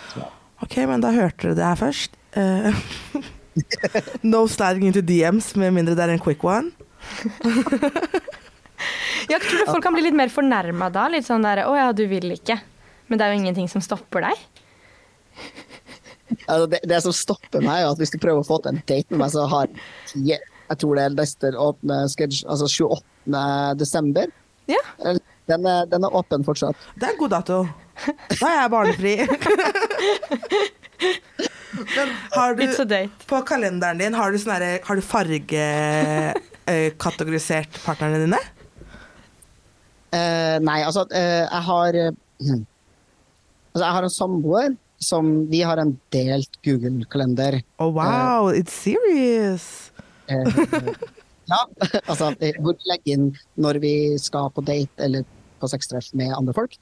Ok, men da hørte dere det her først. Uh, [LAUGHS] [LAUGHS] no sliding into DMs, med mindre det er en quick one. [LAUGHS] jeg tror folk kan bli litt mer fornærma da. Litt sånn der 'Å ja, du vil ikke'. Men det er jo ingenting som stopper deg. Altså, det, det, som stopper meg, er at hvis du prøver å få til en date med meg, så har jeg, jeg tror det er neste åpne sketsj, altså 28. desember. Ja. Den, er, den er åpen fortsatt. Det er en god dato. Da er jeg barnefri. [LAUGHS] Men har du, på kalenderen din, har du, sånne, har du fargekategorisert uh, partnerne dine? Uh, nei, altså uh, jeg har uh, [CLEARS THROAT] Altså jeg har en samboer som Vi har en delt Google-kalender. Oh wow, it's serious! [LAUGHS] ja, [LAUGHS] altså hvor vi legger inn når vi skal på date eller på sextreff med andre folk.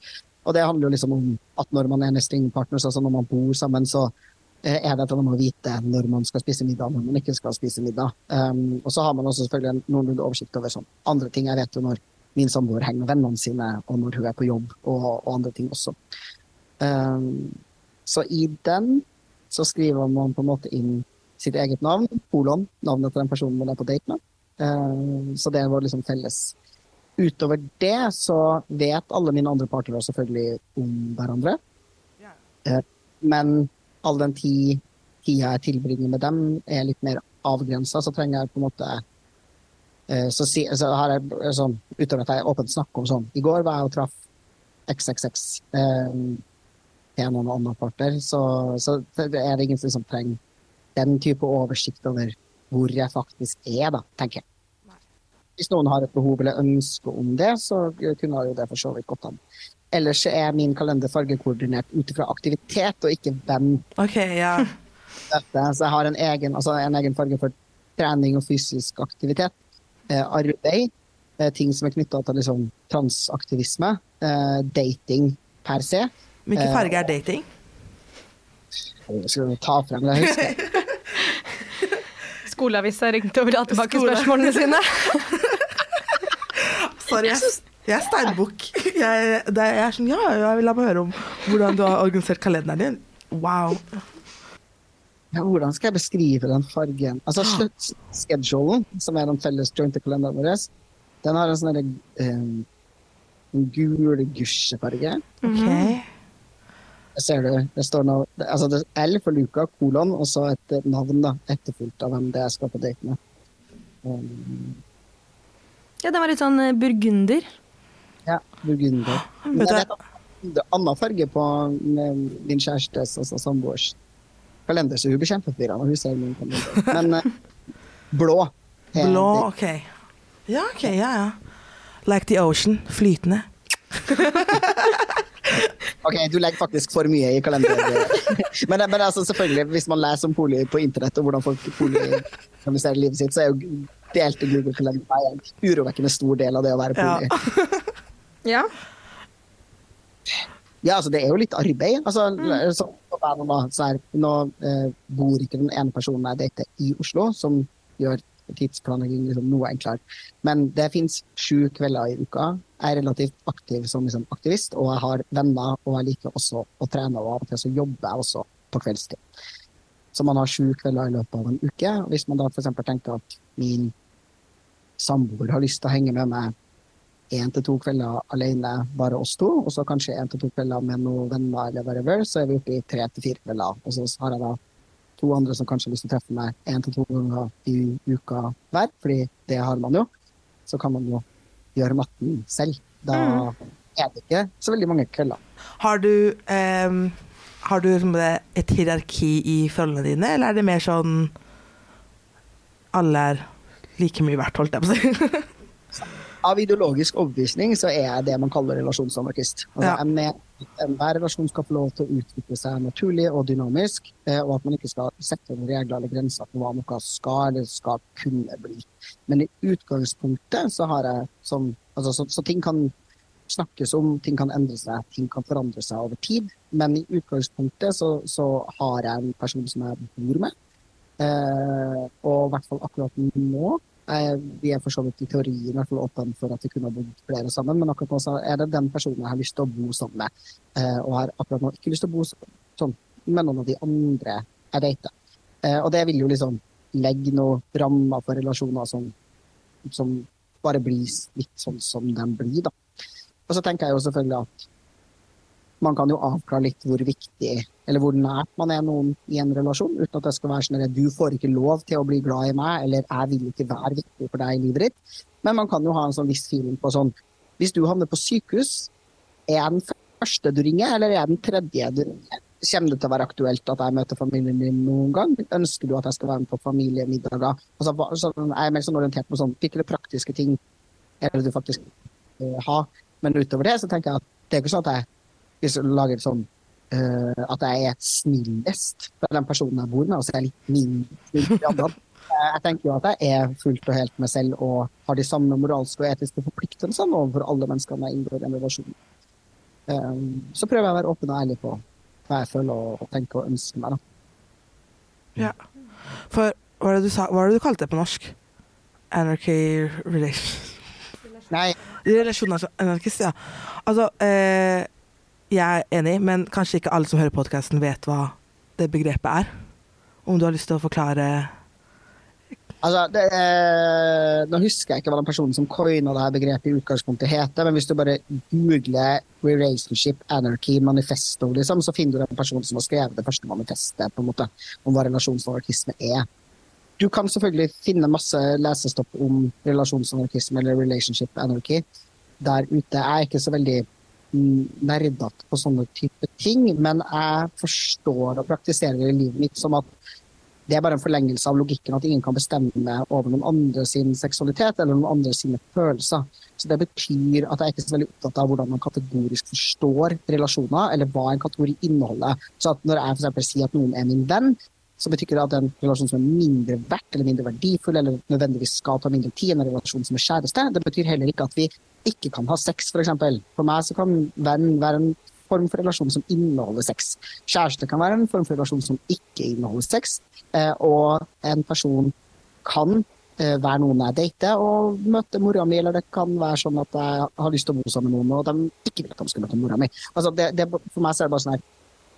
Og det handler jo liksom om at når man er nesting partners, altså når man bor sammen, så Eh, er det at man må vite når man skal spise middag når man ikke skal spise middag. Um, og så har man også selvfølgelig en noenlunde oversikt over sånn andre ting. Jeg vet jo når min samboer henger med vennene sine, og når hun er på jobb, og, og andre ting også. Um, så i den så skriver man på en måte inn sitt eget navn, kolon, navnet til den personen man er på date med. Um, så det var liksom felles. Utover det så vet alle mine andre partnere selvfølgelig om hverandre. Uh, men all den tid, tida jeg tilbringer med dem, er litt mer avgrensa, så trenger jeg på en måte eh, så, si, så har jeg sånn, Utover at jeg åpent snakker om sånn I går var jeg og traff XXX eh, til noen andre parter, så, så er det ingen som trenger den type oversikt over hvor jeg faktisk er, da, tenker jeg. Hvis noen har et behov eller ønske om det, så kunne jo det for så vidt gått an. Ellers er min kalender fargekoordinert ut fra aktivitet og ikke hvem. Ok, ja. [LAUGHS] Så jeg har en egen, altså en egen, farge for trening og fysisk aktivitet. Eh, arbeid. Eh, ting som er knytta til liksom, transaktivisme. Eh, dating per se. Hvilken farge er dating? Jeg skal ta frem det, jeg husker. [LAUGHS] Skoleavisa ringte og ville ha tilbake spørsmålene sine. [LAUGHS] Sorry, jeg, jeg er steinbukk. Jeg, det jeg er sånn, ja, jeg vil la meg høre om hvordan du har organisert kalenderen din. Wow. Ja, hvordan skal jeg beskrive den fargen? Altså, Sluttschedulen, som er den felles jointe kalenderen vår, den har en sånn derre, en gul gusjefarge. Ok. Der ser du, det står nå altså det er L for Luca, kolon, og så et navn, da, etterfulgt av hvem det er jeg skal på date med. Um, Ja, den var litt sånn eh, burgunder. Ja, burgunder. Men det er annen farge på din min kjærestes, altså samboers, kalender, så hun blir kjempeforvirra når hun ser min kalender. Men eh, [LAUGHS] blå. Blå, ok. Ja, ok, ja, ja. Like the ocean. Flytende. [LAUGHS] Ok, du legger faktisk for mye i kalenderen. [LAUGHS] men, men altså, selvfølgelig, hvis man leser om poli på internett og hvordan folk poliorganiserer livet sitt, så er jo delte Google-kalender en urovekkende stor del av det å være poli. Ja. Ja, altså det er jo litt arbeid. Altså, så, nå, så her, nå eh, bor ikke den ene personen jeg dater i Oslo, som gjør tidsplanlegging liksom, noe enklere. Men det fins sju kvelder i uka. Jeg er relativt aktiv som liksom, aktivist, og jeg har venner, og jeg liker også å trene, og av og til så jobber jeg også på kveldstid. Så man har sju kvelder i løpet av en uke. Hvis man da f.eks. tenker at min samboer har lyst til å henge med meg én til to kvelder alene, bare oss to, og så kanskje én til to kvelder med noen venner, eller whatever, så er vi oppe i tre til fire kvelder. Og så har jeg da to andre som kanskje har lyst til å treffe meg én til to ganger i uka hver, fordi det har man jo. Så kan man jo gjøre matten selv. Da er det ikke så veldig mange kvelder. Har du, ehm, har du liksom et hierarki i forholdene dine, eller er det mer sånn alle er like mye verdt, holdt jeg på å si? [LAUGHS] Av ideologisk overbevisning så er jeg det man kaller relasjonsanarkist. Altså, Ja. jeg mener Enhver relasjon skal få lov til å utvikle seg naturlig og dynamisk, eh, og at man ikke skal sette noen regler eller grenser på hva noe skal eller skal kunne bli. Men i utgangspunktet så har jeg som altså, så, så ting kan snakkes om, ting kan endre seg, ting kan forandre seg over tid. Men i utgangspunktet så, så har jeg en person som jeg bor med. Eh, og i hvert fall akkurat nå Vi er for så vidt i teorien i hvert fall åpne for at vi kunne ha bodd flere sammen, men akkurat nå er det den personen jeg har lyst til å bo sammen med. Eh, og har akkurat nå ikke lyst til å bo sånn med noen av de andre jeg dater. Eh, og det vil jo liksom legge noen rammer for relasjoner som, som bare blir litt sånn som de blir, da. Og så tenker jeg jo selvfølgelig at man kan jo avklare litt hvor viktig eller hvor nært man er noen i en relasjon, uten at det skal være sånn at du får ikke lov til å bli glad i meg, eller jeg vil ikke være viktig for deg i livet ditt. Men man kan jo ha en sånn viss feeling på sånn Hvis du havner på sykehus, er jeg den første du ringer, eller er jeg den tredje du ringer? Kommer det til å være aktuelt at jeg møter familien din noen gang? Ønsker du at jeg skal være med på familiemiddager? Altså, sånn, jeg er mer sånn orientert på sånn hvilke praktiske ting er det du faktisk vil ha. Men utover det så tenker jeg at det er ikke sånn at jeg hvis du lager sånn uh, at jeg er snillest for den personen jeg bor med, og så er jeg litt mindre Jeg tenker jo at jeg er fullt og helt meg selv og har de samme moralske og etiske forpliktelsene overfor alle menneskene jeg inngår i en relasjon. Um, Så prøver jeg å være åpen og ærlig på hva jeg føler og, og tenker og ønsker meg. Da. Ja. For hva var det du sa, hva var det du kalte det på norsk? Anarchy relation... Nei, Relasjoner som anarkist, ja. Altså, eh, jeg er enig, men kanskje ikke alle som hører podkasten vet hva det begrepet er. Om du har lyst til å forklare Altså, eh, nå husker jeg ikke hva den personen som coina det her begrepet i utgangspunktet heter, men hvis du bare googler 'relationship anarchy manifesto', liksom, så finner du den personen som har skrevet det første manifestet på en måte, om hva relasjonsanarkisme er. Du kan selvfølgelig finne masse lesestopp om relasjonsanarkisme eller relationship anarchy der ute. Jeg er ikke så veldig nerdete på sånne type ting, men jeg forstår og praktiserer i livet mitt som at det er bare en forlengelse av logikken at ingen kan bestemme over noen andre sin seksualitet eller noen andre sine følelser. Så Det betyr at jeg er ikke så veldig opptatt av hvordan man kategorisk forstår relasjoner, eller hva en kategori inneholder. Så at når jeg eksempel sier at noen er min venn, så betyr det at en relasjon som er mindre verdt eller mindre verdifull eller nødvendigvis skal ta mindre tid enn en relasjon som er kjæreste. Det betyr heller ikke at vi ikke kan ha sex, f.eks. For, for meg så kan venn være en form for relasjon som inneholder sex. Kjæreste kan være en form for relasjon som ikke inneholder sex. Eh, og en person kan eh, være noen jeg dater og møte mora mi, eller det kan være sånn at jeg har lyst til å bo sammen med noen, og de ikke vil at de skal møte mora mi. Altså, det, det, for meg så er det bare sånn her,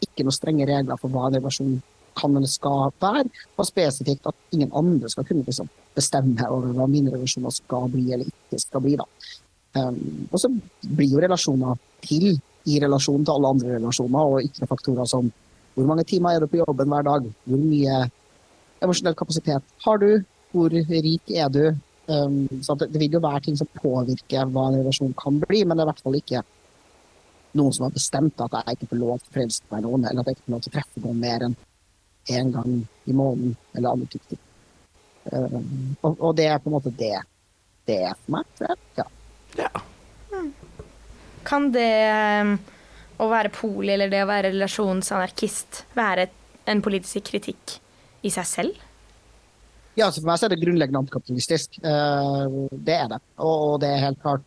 ikke noen strenge regler for hva en relasjon kan eller skal være, og spesifikt at ingen andre skal kunne liksom, bestemme over hva mine relasjoner skal bli eller ikke skal bli. da. Um, og så blir jo relasjoner til i relasjon til alle andre relasjoner, og ytre faktorer som hvor mange timer er du på jobben hver dag, hvor mye emosjonell kapasitet har du, hvor rik er du. Um, så det, vil jo være ting som påvirker hva en relasjon kan bli, men det er i hvert fall ikke noen som har bestemt at jeg ikke får lov til å forelske meg noen, eller at jeg ikke får lov til å treffe noen mer enn én gang i måneden, eller andre typer ting. Og, og, det er på en måte det det er for meg, tror jeg. Ja. Ja. Kan det um, å være poli eller det å være relasjonsanarkist være en politisk kritikk i seg selv? Ja, for meg er det grunnleggende antikapitalistisk. Uh, det er det. Og, det er helt klart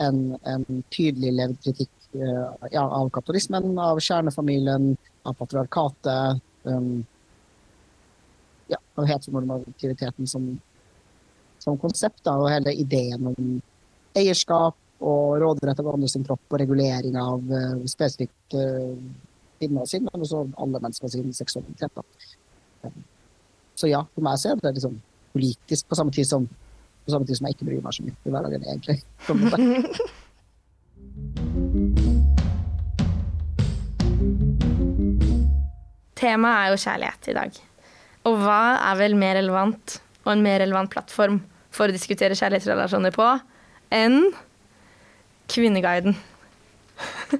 en, en tydelig levd kritikk uh, ja, av kapitalismen, av kjernefamilien, av patriarkatet. Um, ja, av heteronormativiteten som, som konsept, da, og hele ideen om eierskap og råderett over andre sin kropp og regulering av uh, spesifikt uh, kvinner sin, men også alle mennesker sin seksualitet. Så ja, for meg så er det liksom politisk på samme tid som, på samme tid som jeg ikke bryr meg så mye i hverdagen, egentlig. [LAUGHS] Temaet er jo kjærlighet i dag. Og hva er vel mer relevant og en mer relevant plattform for å diskutere kjærlighetsrelasjoner på enn Kvinneguiden? [LAUGHS]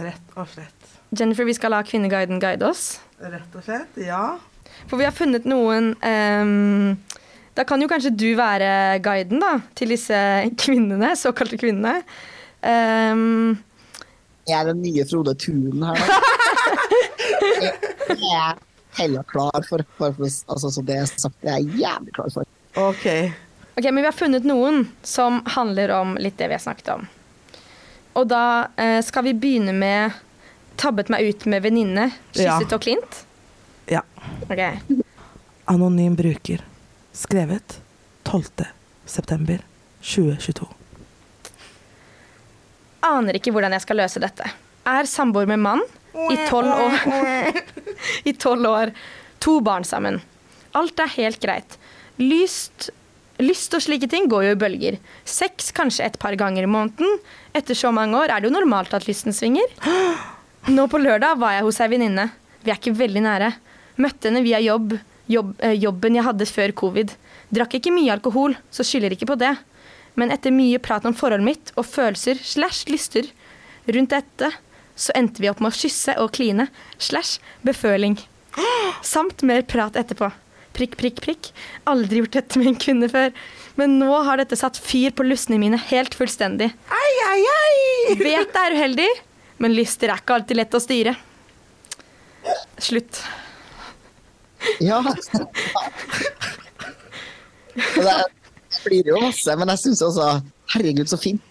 Rett og slett. Jennifer, vi skal la Kvinneguiden guide oss. Rett og slett, ja. For vi har funnet noen um, Da kan jo kanskje du være guiden da, til disse kvinnene, såkalte kvinnene. Um, jeg er den nye Frode Thun her, jeg, [LAUGHS] Jeg er heller klar for, for, for altså, så det er sagt, jeg er jævlig klar for. OK. Ok, Men vi har funnet noen som handler om litt det vi har snakket om. Og da eh, skal vi begynne med 'tabbet meg ut med venninne', kysset Ja. og klint. Ja. Ok. Anonym bruker. Skrevet 12. september 2022. Aner ikke hvordan jeg skal løse dette. Er samboer med mann i tolv år. [LAUGHS] I tolv år. To barn sammen. Alt er helt greit. Lyst, lyst og slike ting går jo i bølger. Sex kanskje et par ganger i måneden. Etter så mange år er det jo normalt at lysten svinger. [GASPS] Nå på lørdag var jeg hos ei venninne. Vi er ikke veldig nære. Møtte henne via jobb, jobb eh, jobben jeg hadde før covid. Drakk ikke mye alkohol, så skylder ikke på det. Men etter mye prat om forholdet mitt og følelser slash lyster rundt dette, så endte vi opp med å kysse og kline slash beføling. [GASPS] Samt mer prat etterpå. Prikk, prikk, prikk. Aldri gjort dette med en kvinne før. Men nå har dette satt fyr på lystene mine helt fullstendig. Ei, ei, ei! Vet det er uheldig, men lyster er ikke alltid lett å styre. Slutt. Ja. Det Jeg flirer jo masse, men jeg syns også Herregud, så fint.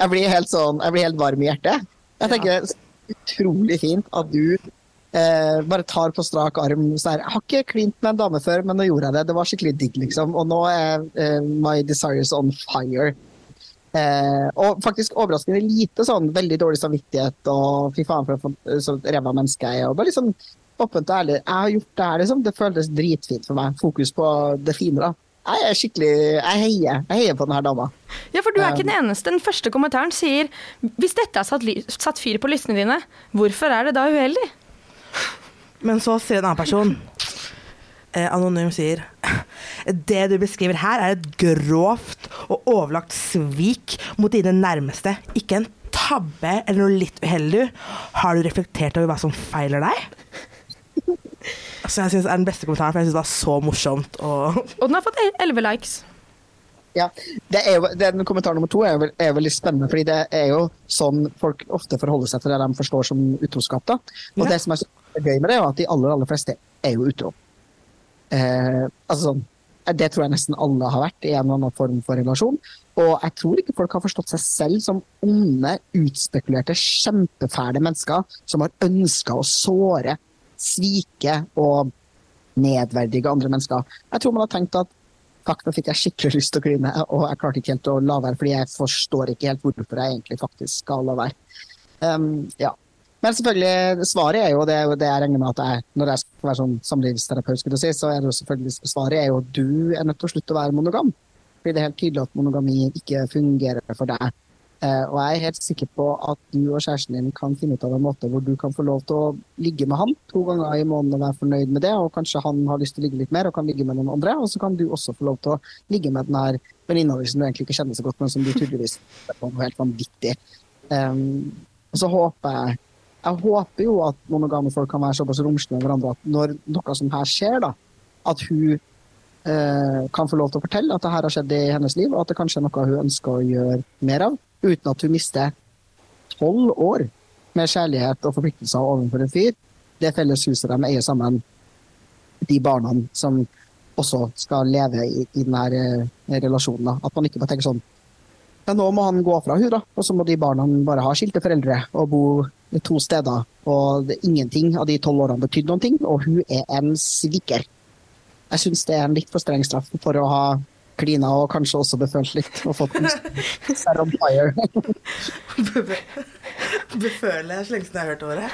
Jeg blir helt sånn, jeg blir helt varm i hjertet. Jeg tenker ja. utrolig fint at du eh, bare tar på strak arm så her, Jeg har ikke klint med en dame før, men nå gjorde jeg det. Det var skikkelig digg, liksom. Og nå er eh, my desires on fire. Eh, og faktisk overraskende lite sånn veldig dårlig samvittighet og fy faen for et så ræva menneske jeg er. Og bare litt sånn åpent og ærlig. Jeg har gjort det her, liksom. Det føltes dritfint for meg. Fokus på det fine, da. Jeg er skikkelig Jeg heier. Jeg heier på denne dama. Ja, for du er ikke den eneste. Den første kommentaren sier hvis dette har satt, satt fyr på listene dine, hvorfor er det da uheldig? Men så sier en annen person eh, Anonym sier Det du beskriver her er et grovt og overlagt svik mot dine nærmeste. Ikke en tabbe eller noe litt uheldig. Har du reflektert over hva som feiler deg? Så jeg synes det er den beste kommentaren, for jeg synes det var så morsomt. Og Og den har fått elleve 11 likes. Ja, det er jo, den Kommentar nummer to er, vel- er veldig spennende, fordi det er jo sånn folk ofte forholder seg til det de forstår som utroskap. da. Og Ja. det som er så gøy med det, er at de aller aller fleste er jo utro. Eh, altså sånn, Det tror jeg nesten alle har vært i en eller annen form for relasjon. Og jeg tror ikke folk har forstått seg selv som onde, utspekulerte, kjempefæle mennesker som har ønska å såre, svike og nedverdige andre mennesker. Jeg tror man har tenkt at fuck, nå fikk jeg skikkelig [LAUGHS] lyst til å kline, og jeg klarte ikke helt å la være, fordi jeg forstår ikke helt hvorfor jeg egentlig faktisk skal la være. Um, ja. Men selvfølgelig, svaret er jo det, det jeg regner med at jeg, når jeg skal være sånn samlivsterapeut, skulle si, så er det jo selvfølgelig svaret er jo at du er nødt til å slutte å være monogam. Fordi det er helt tydelig at monogami ikke fungerer for deg. Eh, og jeg er helt sikker på at du og kjæresten din kan finne ut av en måte hvor du kan få lov til å ligge med han to ganger i måneden og være fornøyd med det, og kanskje han har lyst til å ligge litt mer og kan ligge med noen andre, og så kan du også få lov til å ligge med den her venninna di som du egentlig ikke kjenner så godt, men som du tydeligvis er på noe helt vanvittig. Um, og så håper jeg jeg håper jo at monogame folk kan være såpass romslige med hverandre at når noe som her skjer, da, at hun eh, kan få lov til å fortelle at det her har skjedd i hennes liv, og at det kanskje er noe hun ønsker å gjøre mer av, uten at hun mister tolv år med kjærlighet og forpliktelser overfor en fyr. Det felles huset de eier sammen, de barna som også skal leve i, i denne eh, relasjonen. Da. At man ikke bare tenker sånn ja, nå må han gå fra hun da, og så må de barna bare ha skilte foreldre og bo to steder. Og ingenting av de tolv årene betydde noen ting, og hun er en sviker. Jeg syns det er en litt for streng straff for å ha klina og kanskje også befølt litt og fått en [LAUGHS] Set on fire. Beføle er så lenge siden jeg har hørt ordet.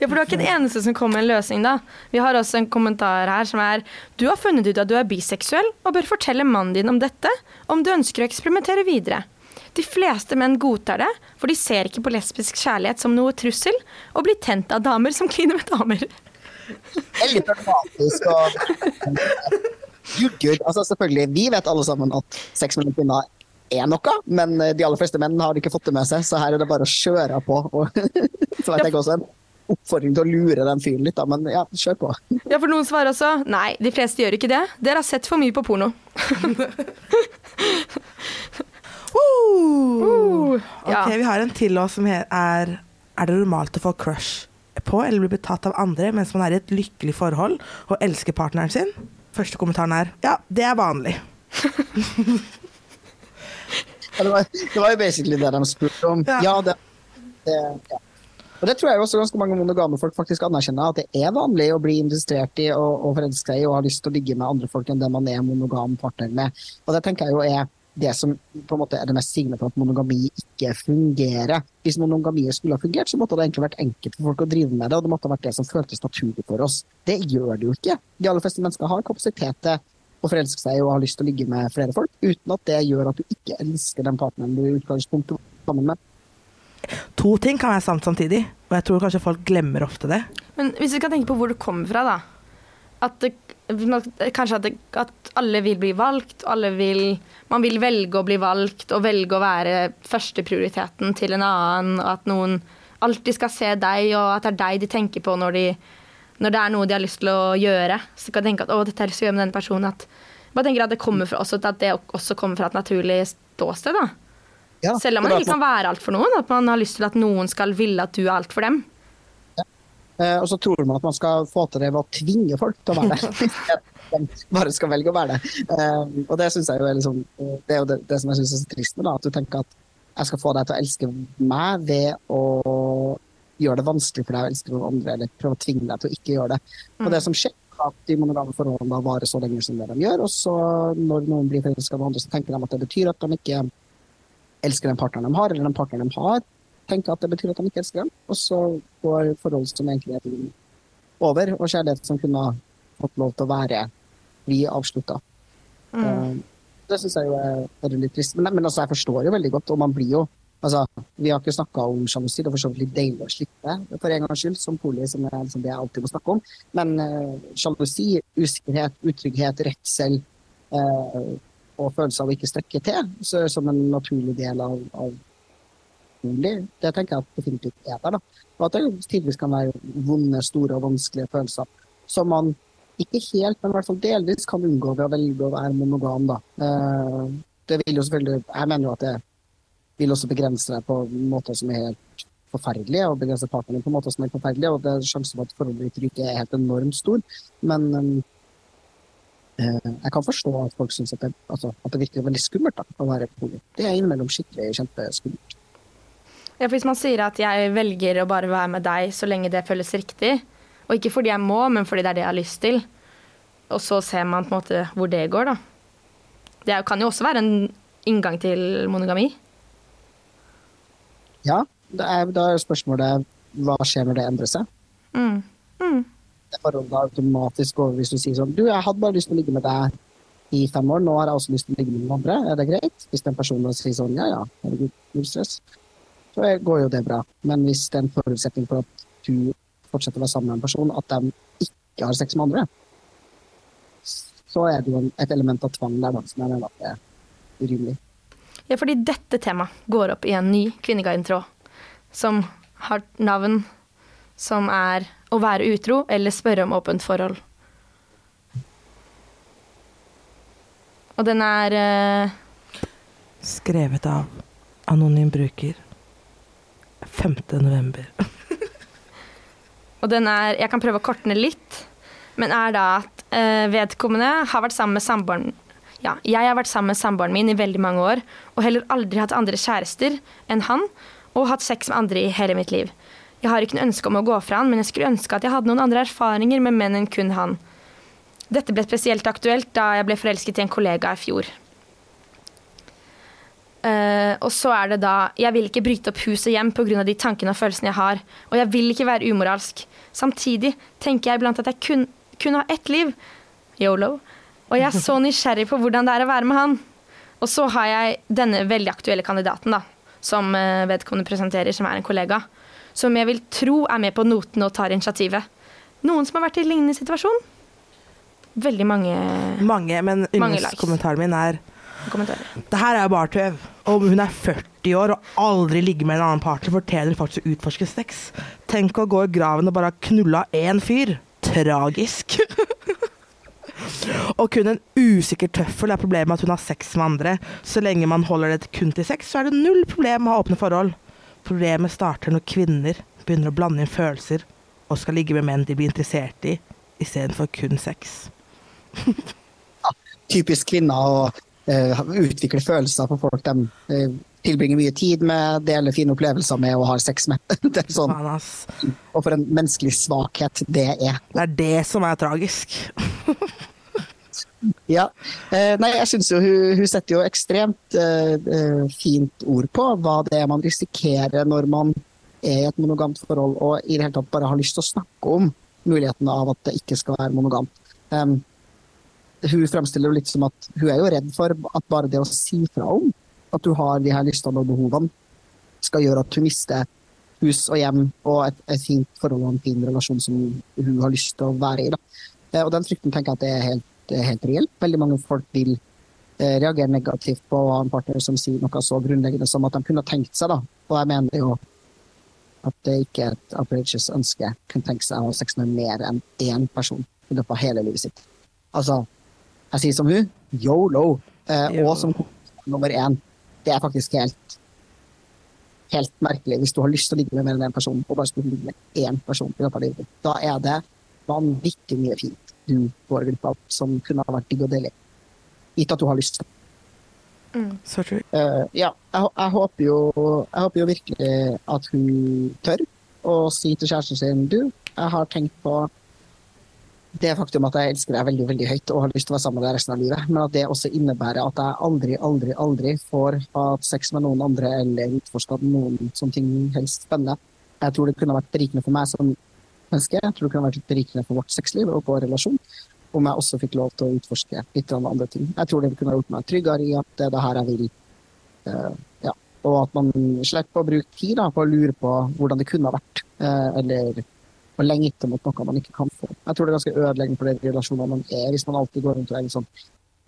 Ja, for du er ikke den eneste som kommer med en løsning, da. Vi har også en kommentar her som er Du har funnet ut at du er biseksuell og bør fortelle mannen din om dette om du ønsker å eksperimentere videre. De fleste menn godtar det, for de ser ikke på lesbisk kjærlighet som noe trussel, og blir tent av damer som kliner med damer. Det er litt pragmatisk og Gud, gud. Altså, selvfølgelig, vi vet alle sammen at sex mellom kvinner er noe, men de aller fleste menn har ikke fått det med seg, så her er det bare å kjøre på. Og, [LAUGHS] så vet jeg også en oppfordring til å lure den fyren litt, da, men ja, kjør på. Ja, for noen svarer også nei, de fleste gjør ikke det. Dere har sett for mye på porno. [LAUGHS] Uh. Ok, vi har en til oss som er Er det normalt å få crush på eller bli betatt av andre mens man er i et lykkelig forhold og elsker partneren sin? Første kommentaren er ja, det er vanlig. [LAUGHS] Ja, det, var, det var jo basically det de spurte om. Ja. Ja, det, det ja. Og det tror jeg også ganske mange monogame folk faktisk anerkjenner, at det er vanlig å bli investert i og, og forelska i og ha lyst til å ligge med andre folk enn det man er monogam partner med. Og det tenker jeg jo er det som på en måte er det mest sigende på at monogami ikke fungerer. Hvis monogami skulle ha fungert, så måtte det egentlig vært enkelt for folk å drive med det, og det måtte ha vært det som føltes naturlig for oss. Det gjør det jo ikke. De aller fleste mennesker har kapasitet til å forelske seg og har lyst til å ligge med flere folk, uten at det gjør at du ikke elsker den partneren du i utgangspunktet var sammen med. To ting kan være sant samtidig, og jeg tror kanskje folk glemmer ofte det. Men hvis vi kan tenke på hvor det kommer fra, da. At det, kanskje at, det, at alle vil bli valgt, alle vil Man vil velge å bli valgt og velge å være førsteprioriteten til en annen, og at noen alltid skal se deg, og at det er deg de tenker på når, de, når det er noe de har lyst til å gjøre. Så kan tenke at å, dette har jeg lyst til å gjøre med denne personen. At, bare tenker at det kommer fra, også, at det også kommer fra et naturlig ståsted. da. Ja, Selv om man ikke kan være alt for noen. At man har lyst til at noen skal ville at du er alt for dem. Eh, og så tror man at man skal få til det ved å tvinge folk til å være [LAUGHS] der. [LAUGHS] De bare skal velge å være der. Eh, og det jeg jo er liksom, det er jo det, det som jeg syns er så trist med det, at du tenker at jeg skal få deg til å elske meg ved å gjøre det vanskelig for deg å elske noen andre, eller prøve å tvinge deg til å ikke gjøre det. Og det som skjer, er at de monogame forholdene varer så lenge som det de gjør, og så når noen blir forelska i andre, så tenker de at det betyr at de ikke elsker den partneren de har, eller den partneren de har, tenker at det betyr at han ikke elsker ham. Og så går forhold som egentlig er over, og kjærlighet som kunne ha fått lov til å være, bli avslutta. Mm. Det syns jeg jo er litt trist. Men, men altså, jeg forstår jo veldig godt, og man blir jo Altså, vi har ikke snakka om sjalusi, det er for så vidt litt deilig å slippe for en gangs skyld, som poli, som er liksom det jeg alltid må snakke om. Men uh, sjalusi, usikkerhet, utrygghet, redsel uh, og følelse av å ikke strekke til så, som en naturlig del av, av bolig, det tenker jeg definitivt er der. da. Og at det tidvis kan være vonde, store og vanskelige følelser som man ikke helt, men i hvert fall delvis kan unngå ved å velge å være monogam. da. Uh, det vil jo selvfølgelig, Jeg mener jo at det vil også begrense deg på måter som er helt forferdelige, og begrense partneren på måter som er forferdelige, og det er sjansen for at forholdet ditt ryker er helt enormt stor. Men eh, jeg kan forstå at folk syns at, det- altså, at det virker veldig skummelt da, å være poly. Det er innimellom skikkelig kjempeskummelt. Ja, for hvis man sier at jeg velger å bare være med deg så lenge det føles riktig, og ikke fordi jeg må, men fordi det er det jeg har lyst til, og så ser man på en måte hvor det går, da. Det kan jo også være en inngang til monogami. Ja, er, da er spørsmålet hva skjer når det endrer seg? Mm. Mm. Det forholdet automatisk over hvis du sier sånn Du, jeg hadde bare lyst til å ligge med deg i fem år, nå har jeg også lyst til å ligge med noen andre. Er det greit? Hvis den personen sier sånn ja ja, herregud, null stress, så går jo det bra. Men hvis det er en forutsetning for at du fortsetter å være sammen med en person, at de ikke har sex med andre, så er det jo et element av tvang der som jeg mener at det er urimelig. Ja, fordi dette temaet går opp i en ny Kvinneguiden-tråd, som har navn som er å være utro eller spørre om åpent forhold. Og den er uh... Skrevet av anonym bruker 5. november. [LAUGHS] Og den er Jeg kan prøve å korte ned litt, men er da at eh, vedkommende har vært sammen med samboeren Ja, jeg har vært sammen med samboeren min i veldig mange år, og heller aldri hatt andre kjærester enn han, og hatt sex med andre i hele mitt liv. Jeg har ikke noe ønske om å gå fra han, men jeg skulle ønske at jeg hadde noen andre erfaringer med menn enn kun han. Dette ble spesielt aktuelt da jeg ble forelsket i en kollega i fjor. Eh, og så er det da Jeg vil ikke bryte opp hus og hjem pga. de tankene og følelsene jeg har. Og jeg vil ikke være umoralsk. Samtidig tenker jeg iblant at jeg kun, kun har ett liv. Yolo. Og jeg er så [LAUGHS] nysgjerrig på hvordan det er å være med han. Og så har jeg denne veldig aktuelle kandidaten, da. Som eh, vedkommende presenterer, som er en kollega. Som jeg vil tro er med på notene og tar initiativet. Noen som har vært i lignende situasjon? Veldig mange Mange, men yndlingskommentaren min er. Det her er jo bare tøv. Om hun er 40 år og aldri ligger med en annen partner, fortjener hun faktisk å utforske sex. Tenk å gå i graven og bare ha knulla én fyr. Tragisk. og kun en usikker tøffel er problemet med at hun har sex med andre. Så lenge man holder det kun til sex, så er det null problem med å ha åpne forhold. Problemet starter når kvinner begynner å blande inn følelser og skal ligge med menn de blir interessert i, istedenfor kun sex. Typisk kvinner å eh, utvikle følelser for folk de eh, tilbringer mye tid med, deler fine opplevelser med og har sex med. [LAUGHS] det er sånn, og for en menneskelig svakhet det er. Det er det som er tragisk. [LAUGHS] Ja. Eh, nei, jeg syns jo hun, hun setter jo ekstremt eh, fint ord på hva det er man risikerer når man er i et monogamt forhold og i det hele tatt bare har lyst til å snakke om muligheten av at det ikke skal være monogamt. Um, hun fremstiller jo litt som at hun er jo redd for at bare det å si fra om at du har de her lystene og behovene, skal gjøre at hun mister hus og hjem og et, et fint forhold og en fin relasjon som hun har lyst til å være i. Da. Eh, Og den frykten tenker jeg at det er helt, det helt reelt. Veldig mange folk vil eh, reagere negativt på å ha en partner som sier noe så grunnleggende som at de kunne tenkt seg, da. Og jeg mener jo at det ikke er et outrageous ønske kunne tenke seg å ha sex med mer enn én person i løpet av hele livet sitt. Altså, jeg sier som hun, yolo. Eh, Yolo. og som nummer én. Det er faktisk helt helt merkelig hvis du har lyst til å ligge med mer enn én person, og bare skulle ligge med én person i løpet av livet. Da er det vanvittig mye fint du går glipp av som kunne ha vært digg og deilig. Gitt at du har lyst. Så true. Uh, ja, jeg, jeg, håper jo, jeg håper jo virkelig at hun tør å si til kjæresten sin du, jeg har tenkt på det faktum at jeg elsker deg veldig veldig høyt og har lyst til å være sammen med deg resten av livet, men at det også innebærer at jeg aldri, aldri, aldri får hatt sex med noen andre eller utforska noen sånne ting helst spennende. Jeg tror det kunne vært berikende for meg som menneske. Jeg tror det kunne vært berikende for vårt sexliv og vår relasjon om jeg også fikk lov til å utforske litt av andre ting. Jeg tror det kunne gjort meg tryggere i at det er det her jeg vil. Uh, ja. Og at man slipper å bruke tid da, på å lure på hvordan det kunne ha vært. uh, eller å lengte mot noe man ikke kan få. Jeg tror det er ganske ødeleggende for de relasjonene man er hvis man alltid går rundt og er litt sånn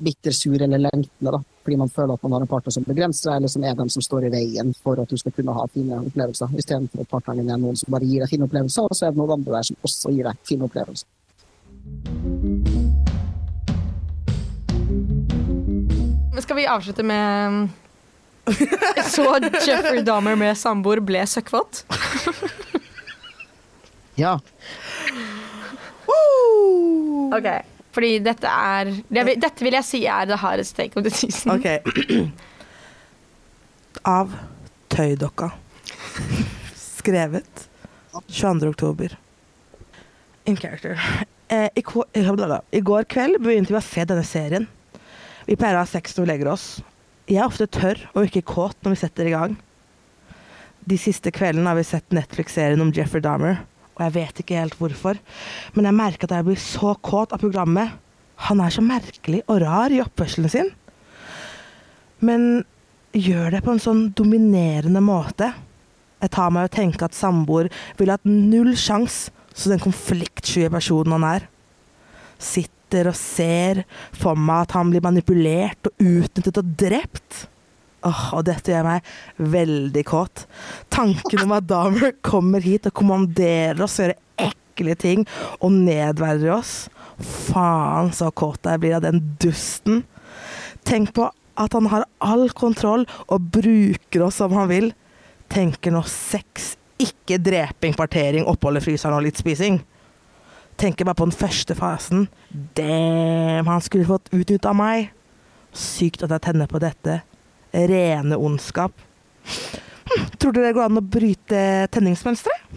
bittersur eller lengtende, da, fordi man føler at man har en partner som begrenser deg, eller som er den som står i veien for at du skal kunne ha fine opplevelser, istedenfor at partneren din er noen som bare gir deg fine opplevelser, og så er det noen andre der som også gir deg fine opplevelser. Skal vi avslutte med [LAUGHS] Så Jeffrey Dahmer med samboer ble søkkvåt? [LAUGHS] Ja. Ok. Fordi dette er det vil, Dette vil jeg si er the hardest take of the season. Ok. Av Tøydokka. Skrevet 22. oktober. In character. Eh, i, eh. I går kveld begynte vi å se denne serien. Vi pleier å ha sex når vi legger oss. Jeg er ofte tørr og ikke kåt når vi setter i gang. De siste kveldene har vi sett Netflix-serien om Jeffrey Dahmer, og jeg vet ikke helt hvorfor, men jeg merker at jeg blir så kåt av programmet. Han er så merkelig og rar i oppførselen sin men gjør det på en sånn dominerende måte. Jeg tar meg å tenke at samboer ville hatt null sjans så den konfliktsky personen han er. Sitter og ser for meg at han blir manipulert og utnyttet og drept. Åh, og dette gjør meg veldig kåt. Tanken om at Dahmer kommer hit og kommanderer oss og gjøre ekle ting og nedverdiger oss. Faen så kåt jeg blir av den dusten. Tenk på at han har all kontroll og bruker oss som han vil. Tenker nå sex, ikke dreping, partering, opphold i fryseren og litt spising. Tenker bare på den første fasen. Damn, han skulle fått utnytta meg. Sykt at jeg tenner på dette. Rene ondskap. Hm, tror dere det går an å bryte tenningsmønsteret?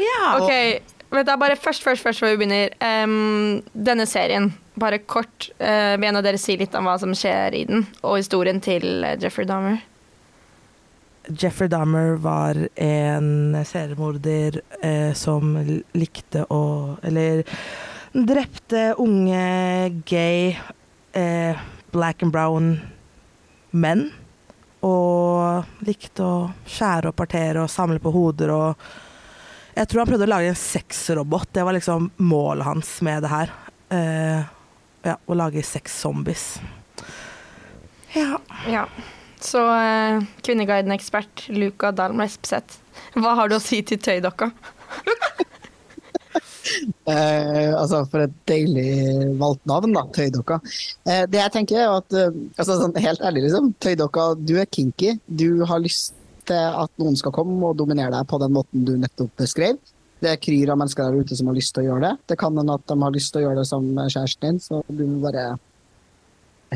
Ja. Ok, vet du, bare først, først, først før vi begynner. Um, denne serien, bare kort, eh, vil en av dere si litt om hva som skjer i den, og historien til eh, Jeffrey Dahmer? Jeffrey Dahmer var en seriemorder eh, som likte å Eller drepte unge, gay, eh, black and brown menn. Og likte å skjære og partere og samle på hoder og Jeg tror han prøvde å lage en sexrobot. Det var liksom målet hans med det her. Eh, ja, å lage sexzombies. Ja. Ja. Så eh, Kvinneguiden-ekspert Luca Dalmresp Espeseth, hva har du å si til tøydokka? [LAUGHS] Eh, altså, for et deilig valgt navn, da. Tøydokka. Eh, det jeg tenker er at eh, altså, sånn, Helt ærlig, liksom. Tøydokka, du er kinky. Du har lyst til at noen skal komme og dominere deg på den måten du nettopp beskrev. Det er kryr av mennesker der ute som har lyst til å gjøre det. Det kan hende at de har lyst til å gjøre det som kjæresten din, så du må bare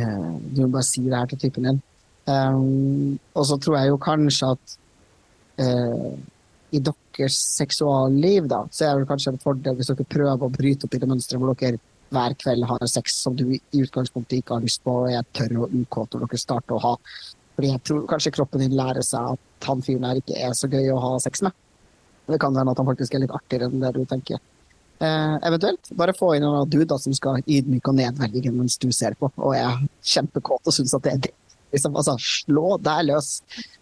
eh, Du må bare si det her til typen din. Um, og så tror jeg jo kanskje at eh, i deres seksualliv, da, så er det kanskje en fordel hvis dere prøver å bryte opp i det mønsteret hvor dere hver kveld har sex som du i utgangspunktet ikke har lyst på, og er tørr og ukåt når dere starter å ha. Fordi jeg tror kanskje kroppen din lærer seg at han fyren her ikke er så gøy å ha sex med. Det kan hende at han faktisk er litt artigere enn det du tenker. Eh, eventuelt bare få inn noen da, som skal ydmyke og nedverdige mens du ser på, og er kjempekåt og syns at det er dritt. Liksom, altså, slå deg løs,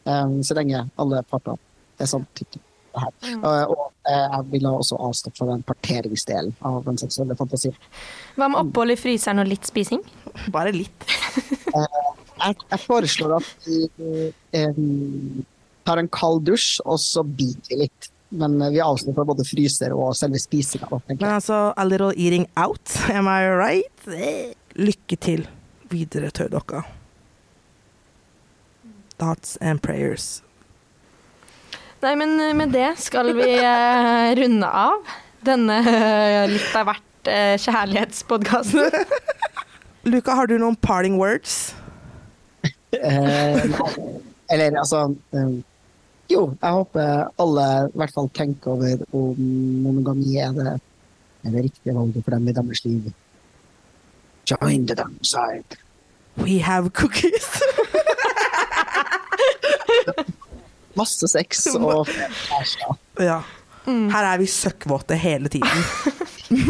eh, så lenge alle parter er sånn type det her. Og, og eh, jeg ville også avstått fra den parteringsdelen av den seksuelle fantasien. Hva med opphold i fryseren og litt spising? Bare litt. [LAUGHS] Jeg, jeg foreslår at vi um, tar en kald dusj, og så biter vi litt. Men eh, vi avstår fra både fryser og selve spisinga. Men altså, a little eating out, [LAUGHS] am I right? Lykke til videre, tøydokka. Thoughts and prayers. Nei, men eh, med det skal vi eh, runde av denne eh, litt av hvert eh, kjærlighetspodkasten. [LAUGHS] Luka, har du noen parting words? Eh, eller altså eh, Jo, jeg håper alle i hvert fall tenker over om monogami er det, er det riktige valget for dem i deres liv. Join the dark side. We have cookies. [LAUGHS] Masse sex [LAUGHS] og kjærester. ja. Her er vi søkkvåte hele tiden. [LAUGHS]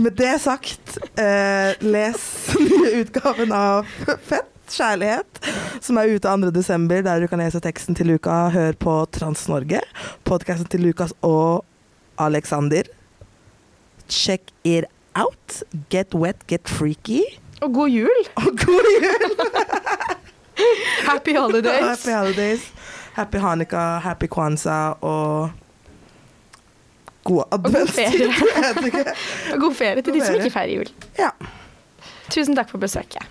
Med det sagt, eh, les nye utgaven av Fett kjærlighet, som er ute 2. desember, der du kan lese teksten til Luka. Hør på Trans-Norge, podkasten til Lukas og Alexander. Check it out. Get wet, get freaky. Og god jul! Og god jul! [LAUGHS] [LAUGHS] Happy holidays! Happy holidays. Happy Hanukkah, happy Kwanzaa og god god ferie. [LAUGHS] God ferie til de ferie. som ikke feirer jul. Ja. Tusen takk for besøket.